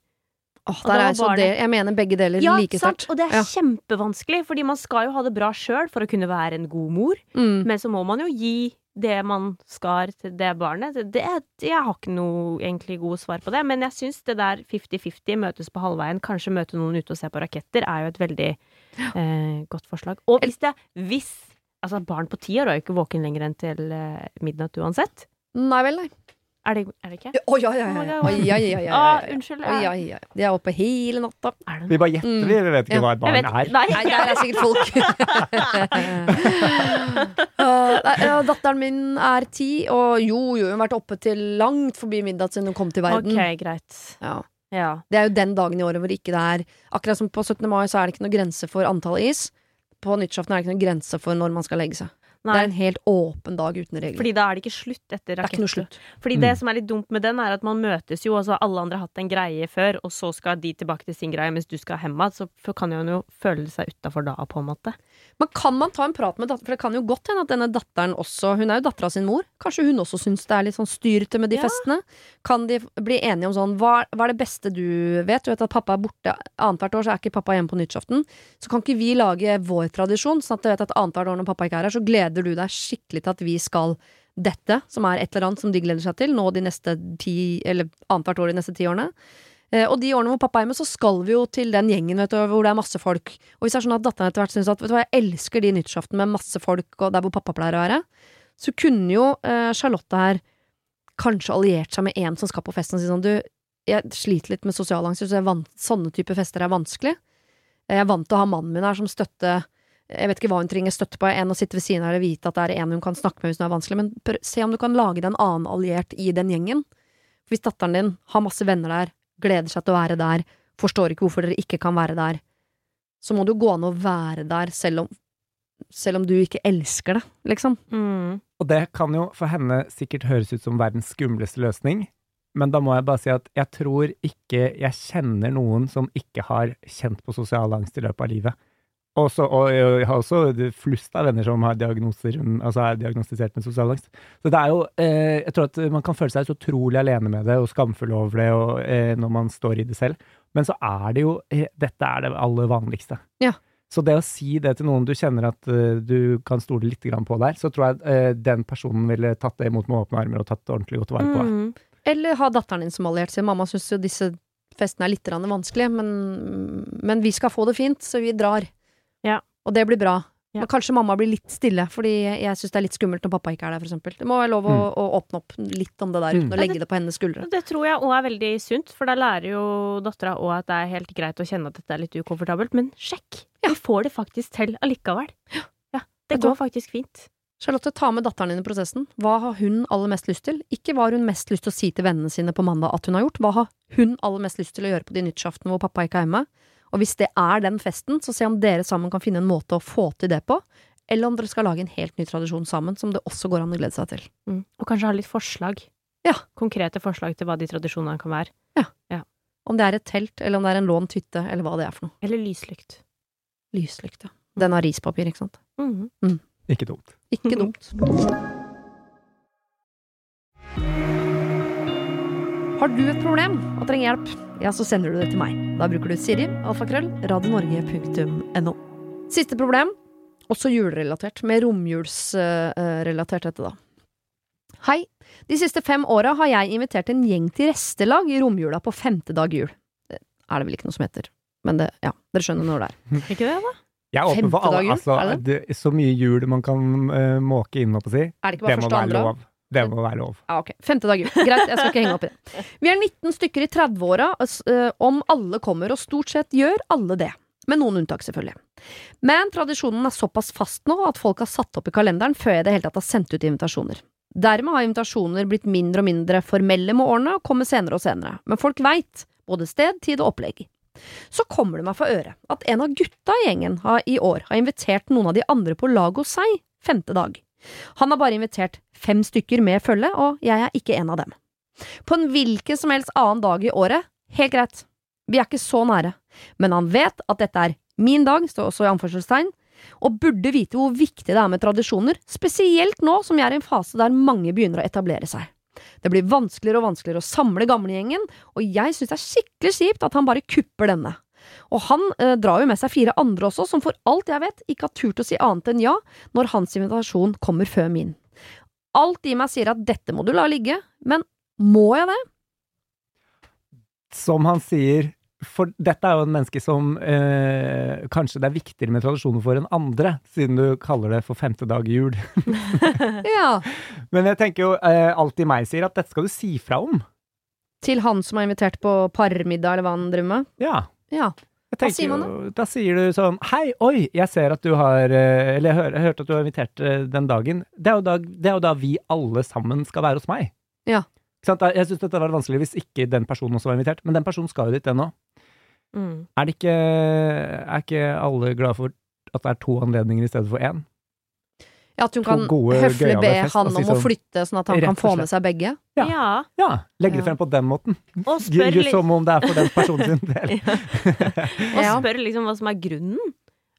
B: Og
A: der er så det, jeg mener begge deler
B: Ja,
A: like sterkt.
B: Og det er
A: Ja.
B: kjempevanskelig, fordi man skal jo ha det bra sjøl for å kunne være en god mor.
A: Mm.
B: Men så må man jo gi det man skal til det barnet. Det, det, jeg har ikke noe egentlig gode svar på det, men jeg syns det der 50-50, møtes på halvveien, kanskje møte noen ute og se på raketter, er jo et veldig eh, godt forslag. Og hvis det Hvis Altså, barn på ti år er jo ikke våken lenger enn til eh, midnatt uansett.
A: Nei vel, nei.
B: Er det, er det ikke?
A: Å ja, ja,
B: Oh
A: ja. ja. Ja, ja, ja, ja,
B: Ah,
A: ja, ja.
B: unnskyld.
A: Ja, ja. De er oppe hele natta.
B: Det
C: Vi bare gjetter,
A: Mm.
C: vi. Vi vet ikke
A: Ja.
C: hva et barn
B: vet,
C: er.
B: nei,
A: Nei, der er sikkert folk. [LAUGHS] Uh, datteren min er ti, og jo, jo, hun har vært oppe til langt forbi middag siden hun kom til verden.
B: Ok, greit.
A: Ja.
B: Ja.
A: Det er jo den dagen i året hvor ikke det er Akkurat som på 17. mai så er det ikke noe grense for antall is. På nyttårsaften er det ikke noe grense for når man skal legge seg. Det er en helt åpen dag uten regler.
B: fordi da er det ikke slutt etter
A: det Fordi.
B: Fordi det
C: Mm.
B: som er litt dumt med den, er at man møtes jo, altså alle andre har hatt en greie før, og så skal de tilbake til sin greie mens du skal hjem igjen, så kan hun jo føle seg utafor da, på en måte.
A: Men kan man ta en prat med datteren? For det kan jo godt hende at denne datteren også Hun er jo dattera sin mor. Kanskje hun også syns det er litt sånn styrete med de
B: Ja.
A: festene? Kan de bli enige om sånn hva, hva er det beste du vet? Du vet at pappa er borte annethvert år, så er ikke pappa hjemme på nyttårsaften. Så kan ikke vi lage vår tradisjon, sånn at du vet at annethvert år når pappa ikke er her, så gleder du deg skikkelig til at vi skal dette, som er et eller annet som de gleder seg til, nå de neste ti, eller annethvert år de neste ti årene. Eh, og de årene hvor pappa er hjemme, så skal vi jo til den gjengen vet du, hvor det er masse folk. Og hvis det er sånn at datteren etter hvert syns at vet du hva, jeg elsker de nyttårsaften med masse folk og der hvor pappa pleier å være, så kunne jo eh, Charlotte her kanskje alliert seg med en som skal på festen og si sånn du, jeg sliter litt med sosial angst, så er sånne type fester er vanskelig. Jeg er vant til å ha mannen min her som støtte jeg vet ikke hva hun trenger støtte på, en å sitte ved siden av eller vite at det er en hun kan snakke med hvis hun er vanskelig, men se om du kan lage deg en annen alliert i den gjengen. Hvis datteren din har masse venner der, gleder seg til å være der, forstår ikke hvorfor dere ikke kan være der, så må det jo gå an å være der selv om, selv om du ikke elsker det, liksom.
B: Mm.
C: Og det kan jo for henne sikkert høres ut som verdens skumleste løsning, men da må jeg bare si at jeg tror ikke jeg kjenner noen som ikke har kjent på sosial angst i løpet av livet. Og, så, og jeg har også flust av venner som har diagnoser, altså er diagnostisert med sosial angst. Så det er jo eh, Jeg tror at man kan føle seg så utrolig alene med det og skamfull over det og, eh, når man står i det selv. Men så er det jo eh, Dette er det aller vanligste.
A: Ja.
C: Så det å si det til noen du kjenner at eh, du kan stole litt grann på der, så tror jeg eh, den personen ville tatt det imot med åpne armer og tatt det ordentlig godt vare på.
B: Mm.
A: Eller ha datteren din som alliert, sin. mamma syns jo disse festene er litt vanskelige, men, men vi skal få det fint, så vi drar.
B: Ja.
A: Og det blir bra.
B: Ja.
A: Men kanskje mamma blir litt stille, fordi jeg syns det er litt skummelt når pappa ikke er der, for eksempel. Det må være lov å,
C: Mm.
A: å åpne opp litt om det der, uten
C: Mm.
A: å legge det på hennes skuldre.
B: Det tror jeg òg er veldig sunt, for da lærer jo dattera òg at det er helt greit å kjenne at dette er litt ukomfortabelt, men sjekk!
A: Ja.
B: Vi får det faktisk til allikevel. Ja, det går faktisk fint.
A: Charlotte, ta med datteren din i prosessen. Hva har hun aller mest lyst til? Ikke hva har hun mest lyst til å si til vennene sine på mandag at hun har gjort, hva har hun aller mest lyst til å gjøre på de nyttårsaften hvor pappa ikke er hjemme? Og hvis det er den festen, så se om dere sammen kan finne en måte å få til det på, eller om dere skal lage en helt ny tradisjon sammen, som det også går an å glede seg til.
B: Mm. Og kanskje ha litt forslag.
A: Ja.
B: Konkrete forslag til hva de tradisjonene kan være. Ja.
A: Om det er et telt, eller om det er en lånt hytte, eller hva det er for noe.
B: Eller lyslykt.
A: Lyslykt, ja. Den har rispapir, ikke sant.
B: Mhm.
C: Ikke dumt.
A: Ikke dumt. Har du et problem og trenger hjelp, ja, så sender du det til meg. Da bruker du Siri, alfakrøll, radionorge.no. Siste problem, også julerelatert, med romjulsrelatert dette, da. Hei. De siste fem åra har jeg invitert en gjeng til restelag i romjula på femte dag jul. Det er det vel ikke noe som heter, men det, ja, dere skjønner når det er. [LAUGHS]
B: Ikke det, da?
C: Jeg er åpen for alle, altså,
A: er
C: det? så mye jul man kan uh, måke inn, holdt på å si.
A: Er det ikke
C: Det
A: bare
C: må
A: første og andre?
C: lov. Det må være lov.
A: Ja, ok. Femte dag jul. Greit, jeg skal ikke henge opp i det. Vi er 19 stykker i 30-åra, eh, om alle kommer, og stort sett gjør alle det. Med noen unntak, selvfølgelig. Men tradisjonen er såpass fast nå at folk har satt opp i kalenderen før jeg det hele tatt har sendt ut invitasjoner. Dermed har invitasjoner blitt mindre og mindre formelle med årene og kommer senere og senere. Men folk veit både sted, tid og opplegg. Så kommer det meg for øre at en av gutta i gjengen har, i år har invitert noen av de andre på laget hos seg femte dag. Han har bare invitert fem stykker med følge, og jeg er ikke en av dem. På en hvilken som helst annen dag i året, helt greit. Vi er ikke så nære. Men han vet at dette er min dag, står også i anførselstegn, og burde vite hvor viktig det er med tradisjoner, spesielt nå som vi er i en fase der mange begynner å etablere seg. Det blir vanskeligere og vanskeligere å samle gamlegjengen, og jeg synes det er skikkelig kjipt at han bare kupper denne. Og han eh, drar jo med seg fire andre også, som for alt jeg vet ikke har turt å si annet enn ja når hans invitasjon kommer før min. Alt i meg sier at dette må du la ligge, men må jeg det?
C: Som han sier, for dette er jo en menneske som eh, kanskje det er viktigere med tradisjoner for enn andre, siden du kaller det for femte dag jul. [LAUGHS] [LAUGHS]
A: Ja.
C: Men jeg tenker jo, eh, alt i meg sier at dette skal du si fra om.
A: Til han som har invitert på parmiddag, eller hva han driver med?
C: Ja.
A: Ja. Hva sier man
C: da? da sier du sånn Hei, oi, jeg ser at du har eh, Eller jeg, hør, jeg hørte at du har invitert eh, den dagen. Det er, da, det er jo da vi alle sammen skal være hos meg.
A: Ja.
C: Jeg syns dette var vanskelig hvis ikke den personen også var invitert, men den personen skal jo dit ennå.
B: Mm.
C: Er Er ikke alle glade for at det er to anledninger i stedet for én?
A: Ja, At hun
C: To
A: kan
C: gode,
A: høflig be
C: fest,
A: han
C: om si
A: om å
C: sånn,
A: flytte, sånn at han kan få med seg begge.
C: Ja.
B: Ja.
C: Ja, legge det frem på den måten.
B: Og spør, litt,
C: Som om det er for den personen sin del. [LAUGHS] [LAUGHS]
B: og spør liksom hva som er grunnen.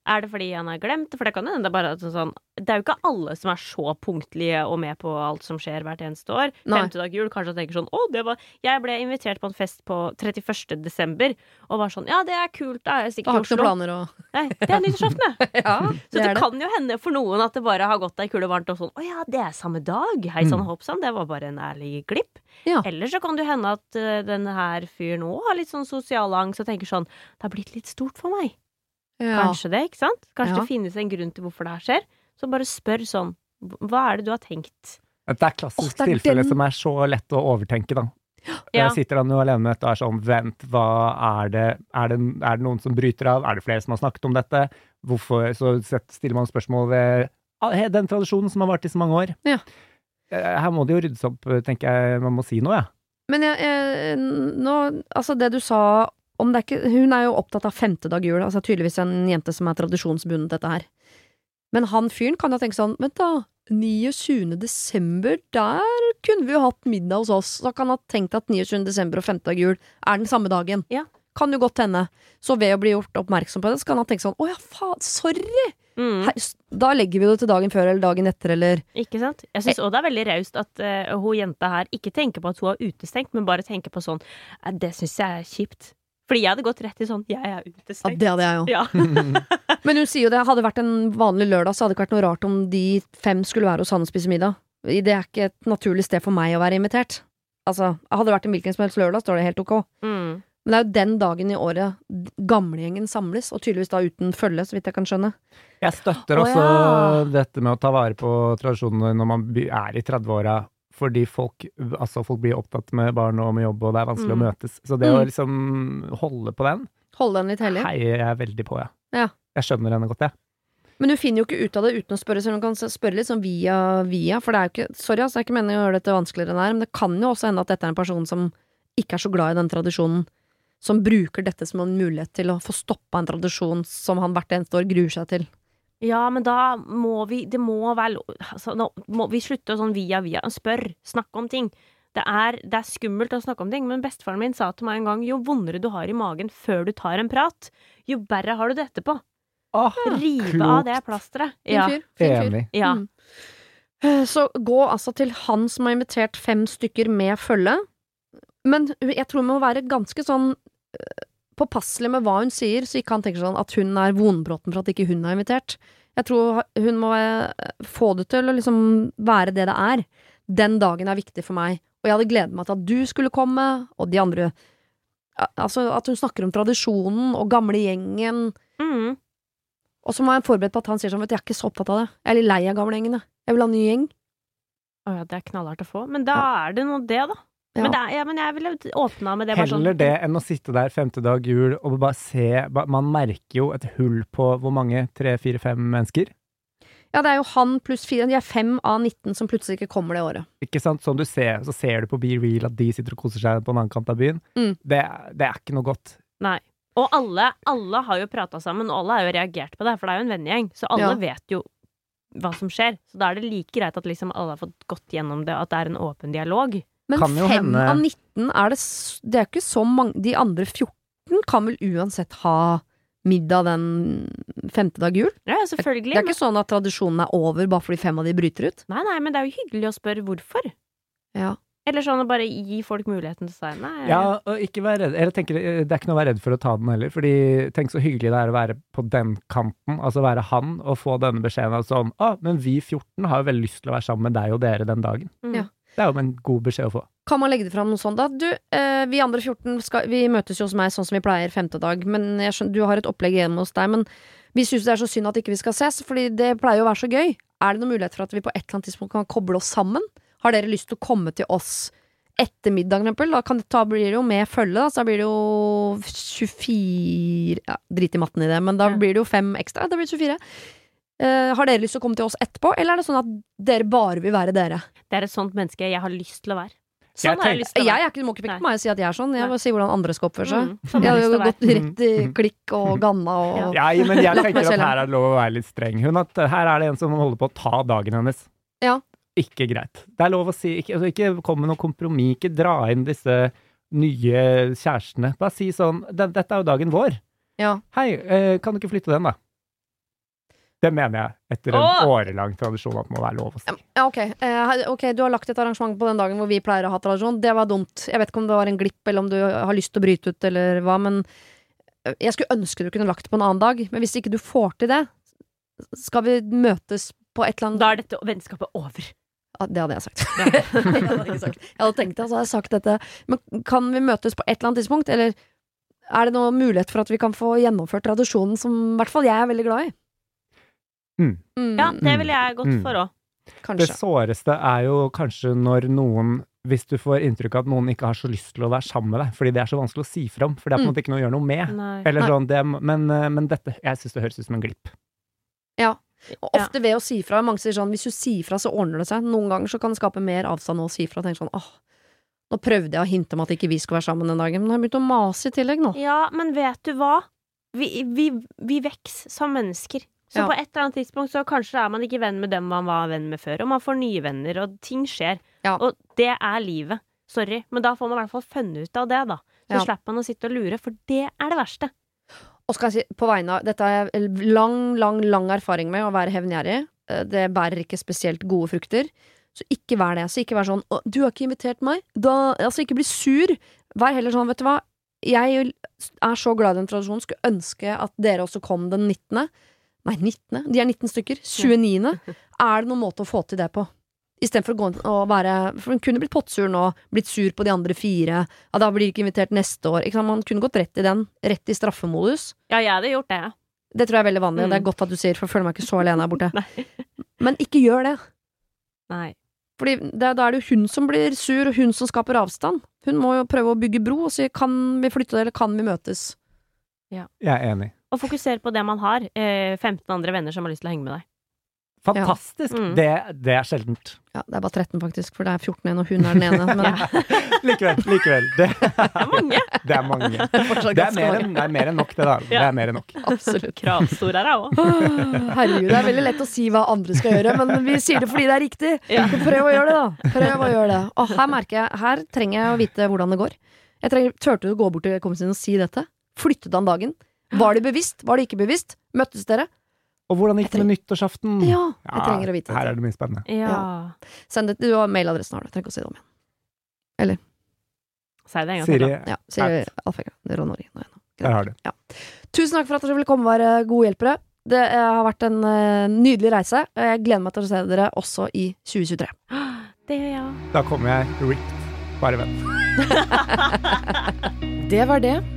B: Er det fordi han har glemt? For det kan hende det bare at sånn Det er jo ikke alle som er så punktlige og med på alt som skjer hvert eneste år.
A: Nei.
B: Femte dag jul, kanskje han tenker sånn Å, det var Jeg ble invitert på en fest på 31. desember, og var sånn Ja, det er kult, da er jeg
A: Da
B: Oslo.
A: har ikke noen planer og
B: Nei, det er nyttårsaften. [LAUGHS]
A: Ja,
B: Så
A: det
B: det, kan jo hende for noen at det bare har gått ei kule varmt og sånn Å ja, det er samme dag. Hei sann,
C: Mm.
B: hopp sann. Det var bare en ærlig glipp.
A: Ja.
B: Eller så kan det jo hende at uh, denne her fyren òg har litt sånn sosial angst og tenker sånn Det har blitt litt stort for meg.
A: Ja.
B: Kanskje det, ikke sant? Kanskje
A: Ja.
B: det finnes en grunn til hvorfor det her skjer. Så bare spør sånn Hva er det du har tenkt?
C: Det er klassisk
A: oh, det er
C: tilfelle
A: den-
C: som er så lett å overtenke, da.
B: Ja.
C: Sitter han jo alene med dette og er sånn Vent, hva er det? Er det, er det noen som bryter av? Er det flere som har snakket om dette? Hvorfor Så stiller man spørsmål ved den tradisjonen som har vart i så mange år.
A: Ja.
C: Eh, Her må det jo ryddes opp, tenker jeg man må si noe, ja.
A: Men jeg, jeg, nå, altså det du sa er ikke, Hun er jo opptatt av femte dag jul, altså tydeligvis en jente som er tradisjonsbundet dette her. Men han fyren kan jo tenke sånn, vent da, 29. desember, der kunne vi jo hatt middag hos oss. Så kan han ha tenkt at 29. desember og femte dag jul er den samme dagen.
B: Ja.
A: Kan jo godt hende. Så ved å bli gjort oppmerksom på det, så kan han tenke sånn, å ja, faen, sorry!
B: Mm,
A: Her, da legger vi det til dagen før eller dagen etter, eller
B: ikke sant? Jeg syns òg det er veldig raust at uh, hun jenta her ikke tenker på at hun er utestengt, men bare tenker på sånn «Eh, Det syns jeg er kjipt. Fordi jeg hadde gått rett i sånn Jeg er
A: Ja, det hadde jeg jo.
B: Ja. [LAUGHS]
A: Men hun sier jo det, hadde det vært en vanlig lørdag, så hadde det ikke vært noe rart om de fem skulle være hos han og spise middag. Det er ikke et naturlig sted for meg å være invitert. Altså, hadde det vært en hvilken som helst lørdag, står det helt ok.
B: Mm.
A: Men det er jo den dagen i året gamlegjengen samles, og tydeligvis da uten følge, så vidt jeg kan skjønne.
C: Jeg støtter
B: også
C: også
B: ja.
C: dette med å ta vare på tradisjonene når man er i 30-åra, fordi folk, altså folk blir opptatt med barn og med jobb, og det er vanskelig å
B: Mm.
C: møtes. Så det å
A: Mm.
C: liksom holde på den,
A: Holde den litt hellig.
C: heier jeg veldig på, ja.
A: Ja.
C: Jeg skjønner henne godt, jeg.
A: Men du finner jo ikke ut av det uten å spørre, så du kan spørre litt sånn via via, for det er jo ikke Sorry, altså, det er ikke meningen å gjøre dette vanskeligere enn det er, men det kan jo også hende at dette er en person som ikke er så glad i den tradisjonen, som bruker dette som en mulighet til å få stoppa en tradisjon som han hvert eneste år gruer seg til.
B: Ja, men da må vi Det må være altså, Nå må vi slutte å sånn via via Spør. Snakke om ting. Det er, det er skummelt å snakke om ting, men bestefaren min sa til meg en gang jo vondere du har i magen før du tar en prat, jo verre har du det etterpå. Rive av det plasteret. Ja.
C: Enig.
B: Ja.
A: Mm. Eh, Så gå altså til han som har invitert fem stykker med følge. Men jeg tror vi må være ganske sånn øh, påpasselig med hva hun sier, så ikke han tenker sånn at hun er vonbroten for at ikke hun er invitert. Jeg tror hun må få det til å liksom være det det er. Den dagen er viktig for meg, og jeg hadde gledet meg til at du skulle komme, og de andre Altså at hun snakker om tradisjonen og gamlegjengen,
B: Mm.
A: og så må jeg være forberedt på at han sier sånn, vet du, jeg er ikke så opptatt av det. Jeg er litt lei av gamlegjengene. Jeg vil ha en ny gjeng.
B: Å ja, det er knallhardt å få. Men da er det nå det, da.
A: Ja.
B: Men, det er, ja, men jeg ville åpna med det. Bare sånn.
C: Heller det enn å sitte der femte dag jul og bare se Man merker jo et hull på hvor mange? Tre, fire, fem mennesker?
A: Ja, det er jo han pluss fire. De er fem av 19 som plutselig ikke kommer det året.
C: Ikke sant? Som du ser, så ser du på Be Real at de sitter og koser seg på en annen kant av byen.
A: Mm.
C: Det, det er ikke noe godt.
B: Nei. Og alle, alle har jo prata sammen, og alle har jo reagert på det, for det er jo en vennegjeng. Så alle
A: Ja.
B: vet jo hva som skjer. Så da er det like greit at liksom alle har fått gått gjennom det, at det er en åpen dialog.
A: Men
C: Kan jo
A: fem
C: hende-
A: av 19 er det Det er ikke så mange De andre 14 kan vel uansett ha middag den femte dag jul?
B: Ja, selvfølgelig.
A: Det er ikke sånn at tradisjonen er over bare fordi fem av de bryter ut?
B: Nei, nei, men det er jo hyggelig å spørre hvorfor.
A: Ja.
B: Eller sånn å bare gi folk muligheten til å si nei.
C: Ja, og ikke være redd. Eller tenker, eh, det er ikke noe å være redd for å ta den heller. Fordi tenk så hyggelig det er å være på den kanten, altså være han, og få denne beskjeden av sånn Å, men vi 14 har jo veldig lyst til å være sammen med deg og dere den dagen.
B: Mm.
A: Ja.
C: Det er jo en god beskjed å få.
A: Kan man legge det fram noe sånt da? Du, eh, vi andre 14 skal, Vi møtes jo hos meg sånn som vi pleier femte dag, men jeg skjønner, du har et opplegg hjemme hos deg. Men vi syns det er så synd at ikke vi skal ses, Fordi det pleier jo å være så gøy. Er det noen mulighet for at vi på et eller annet tidspunkt kan koble oss sammen? Har dere lyst til å komme til oss etter middag, for eksempel? Da kan det ta, blir det jo med følge, da, så da blir det jo 24 ja, Drit i matten i det, men da blir det jo fem ekstra. Da blir det 24. Eh, har dere lyst til å komme til oss etterpå, eller er det sånn at dere bare vil være dere?
B: Det er et sånt menneske jeg har lyst til å være.
C: Jeg
B: Sånn har jeg
C: tenker-
B: lyst til å
A: Jeg
B: være.
A: er ikke, du må ikke peke på meg og si at jeg er sånn. Jeg
B: må
A: bare sier hvordan andre skal oppføre seg.
B: Mm, sånn
A: Jeg
B: har
A: jo gått rett i klikk og ganna og
C: Ja, men jeg tenker at her er det lov å være litt streng. Hun at her er det en som holder på å ta dagen hennes.
A: Ja.
C: Ikke greit. Det er lov å si Ikke, altså, ikke kom med noe kompromiss, ikke dra inn disse nye kjærestene. Bare si sånn Dette er jo dagen vår.
A: Ja.
C: Hei, eh, kan du ikke flytte den, da? Det mener jeg, etter en
B: Åh!
C: årelang tradisjon, at det må være lov å si.
A: Ja, okay. Eh, ok, du har lagt et arrangement på den dagen hvor vi pleier å ha tradisjon. Det var dumt. Jeg vet ikke om det var en glipp, eller om du har lyst til å bryte ut, eller hva, men eh, jeg skulle ønske du kunne lagt det på en annen dag. Men hvis ikke du får til det, skal vi møtes på et eller annet
B: Da er dette vennskapet over.
A: Ja, Det hadde jeg sagt. [LAUGHS] jeg hadde ikke sagt. Jeg hadde tenkt det, så hadde jeg sagt dette. Men kan vi møtes på et eller annet tidspunkt, eller er det noen mulighet for at vi kan få gjennomført tradisjonen som i hvert fall jeg er veldig glad i?
C: Mm.
B: Ja, det ville jeg gått
C: Mm.
B: for òg.
C: Det såreste er jo kanskje når noen hvis du får inntrykk av at noen ikke har så lyst til å være sammen med deg, fordi det er så vanskelig å si fra om, for det er på en
A: Mm.
C: måte ikke noe å gjøre noe med.
B: Nei.
C: Eller sånn, det, men, eh, men dette, jeg syns det høres ut som en glipp. Ja.
A: Og ofte ved å si fra. Mange sier sånn hvis du sier fra, så ordner det seg. Noen ganger så kan det skape mer avstand å si fra. Tenk sånn åh, nå prøvde jeg å hinte om at ikke vi skulle være sammen den dagen, men nå har jeg begynt å mase i tillegg nå.
B: Ja, men vet du hva? Vi, vi, vi vokser som mennesker. Så
A: Ja.
B: på et eller annet tidspunkt så kanskje er man ikke venn med dem man var venn med før, og man får nye venner, og ting skjer.
A: Ja.
B: Og det er livet. Sorry, men da får man i hvert fall funnet ut av det, da. Så
A: Ja.
B: slipper man å sitte og lure, for det er det verste.
A: Og skal jeg si, på vegne av Dette har jeg lang, lang, lang erfaring med å være hevngjerrig. Eh, Det bærer ikke spesielt gode frukter. Så ikke vær det. Så ikke vær sånn 'Du har ikke invitert meg?' Da, altså, ikke bli sur. Vær heller sånn, vet du hva. Jeg er så glad i den tradisjonen. Skulle ønske at dere også kom den 19. Nei, 19. De er 19 stykker. 29. Er det noen måte å få til det på? Istedenfor å gå inn og være For hun kunne blitt pottsur nå, blitt sur på de andre fire. Ja, da blir de ikke invitert neste år. Ikke sant? Man kunne gått rett i den. Rett i straffemodus.
B: Ja, jeg hadde gjort det.
A: Det tror jeg er veldig vanlig, og det er
B: Mm.
A: godt at du sier, for jeg føler meg ikke så alene her borte. [LAUGHS] Men ikke gjør det.
B: Nei.
A: Fordi det, da er det jo hun som blir sur, og hun som skaper avstand. Hun må jo prøve å bygge bro og si 'kan vi flytte det, eller kan vi møtes'?
C: Jeg er enig.
B: Og fokusere på det man har. Eh, 15 andre venner som har lyst til å henge med deg.
C: Fantastisk!
B: Ja. Mm.
C: Det, det er sjeldent.
A: Ja, det er bare 13 faktisk, for det er 14 igjen, og hun er den ene. Men [LAUGHS] [LAUGHS]
C: Likevel, likevel. Det, [LAUGHS]
B: Det er mange.
C: det er mange. Det er mer enn, det er mer enn nok, det, da. Det er mer enn nok.
A: Absolutt.
B: Kravstor er jeg òg.
A: Herregud, det er veldig lett å si hva andre skal gjøre, men vi sier det fordi det er riktig.
B: Ja.
A: Prøv å gjøre det, da. Prøv å gjøre det. Og her merker jeg, her trenger jeg å vite hvordan det går. Jeg trenger, Turte du å gå bort til kompisen din og si dette? Flyttet han dagen? Var det bevisst? Var det ikke bevisst? Møttes dere?
C: Og hvordan gikk det med nyttårsaften?
A: Ja, jeg trenger å vite
C: Her er det mye spennende.
B: Ja.
A: Send det, Du har mailadressen, har du. Trenger ikke å si det om igjen.
B: Si det en gang til. Da.
A: Ja, Siri Alfega.
C: Der har du.
A: Tusen takk for at dere ville komme og være gode hjelpere. Det eh, har vært en eh, nydelig reise. og Jeg gleder meg til å se dere også i 2023. [GASPS]
B: Det gjør jeg òg.
C: Da kommer jeg ripped. Bare vent. [LAUGHS] [LAUGHS]
D: Det var det.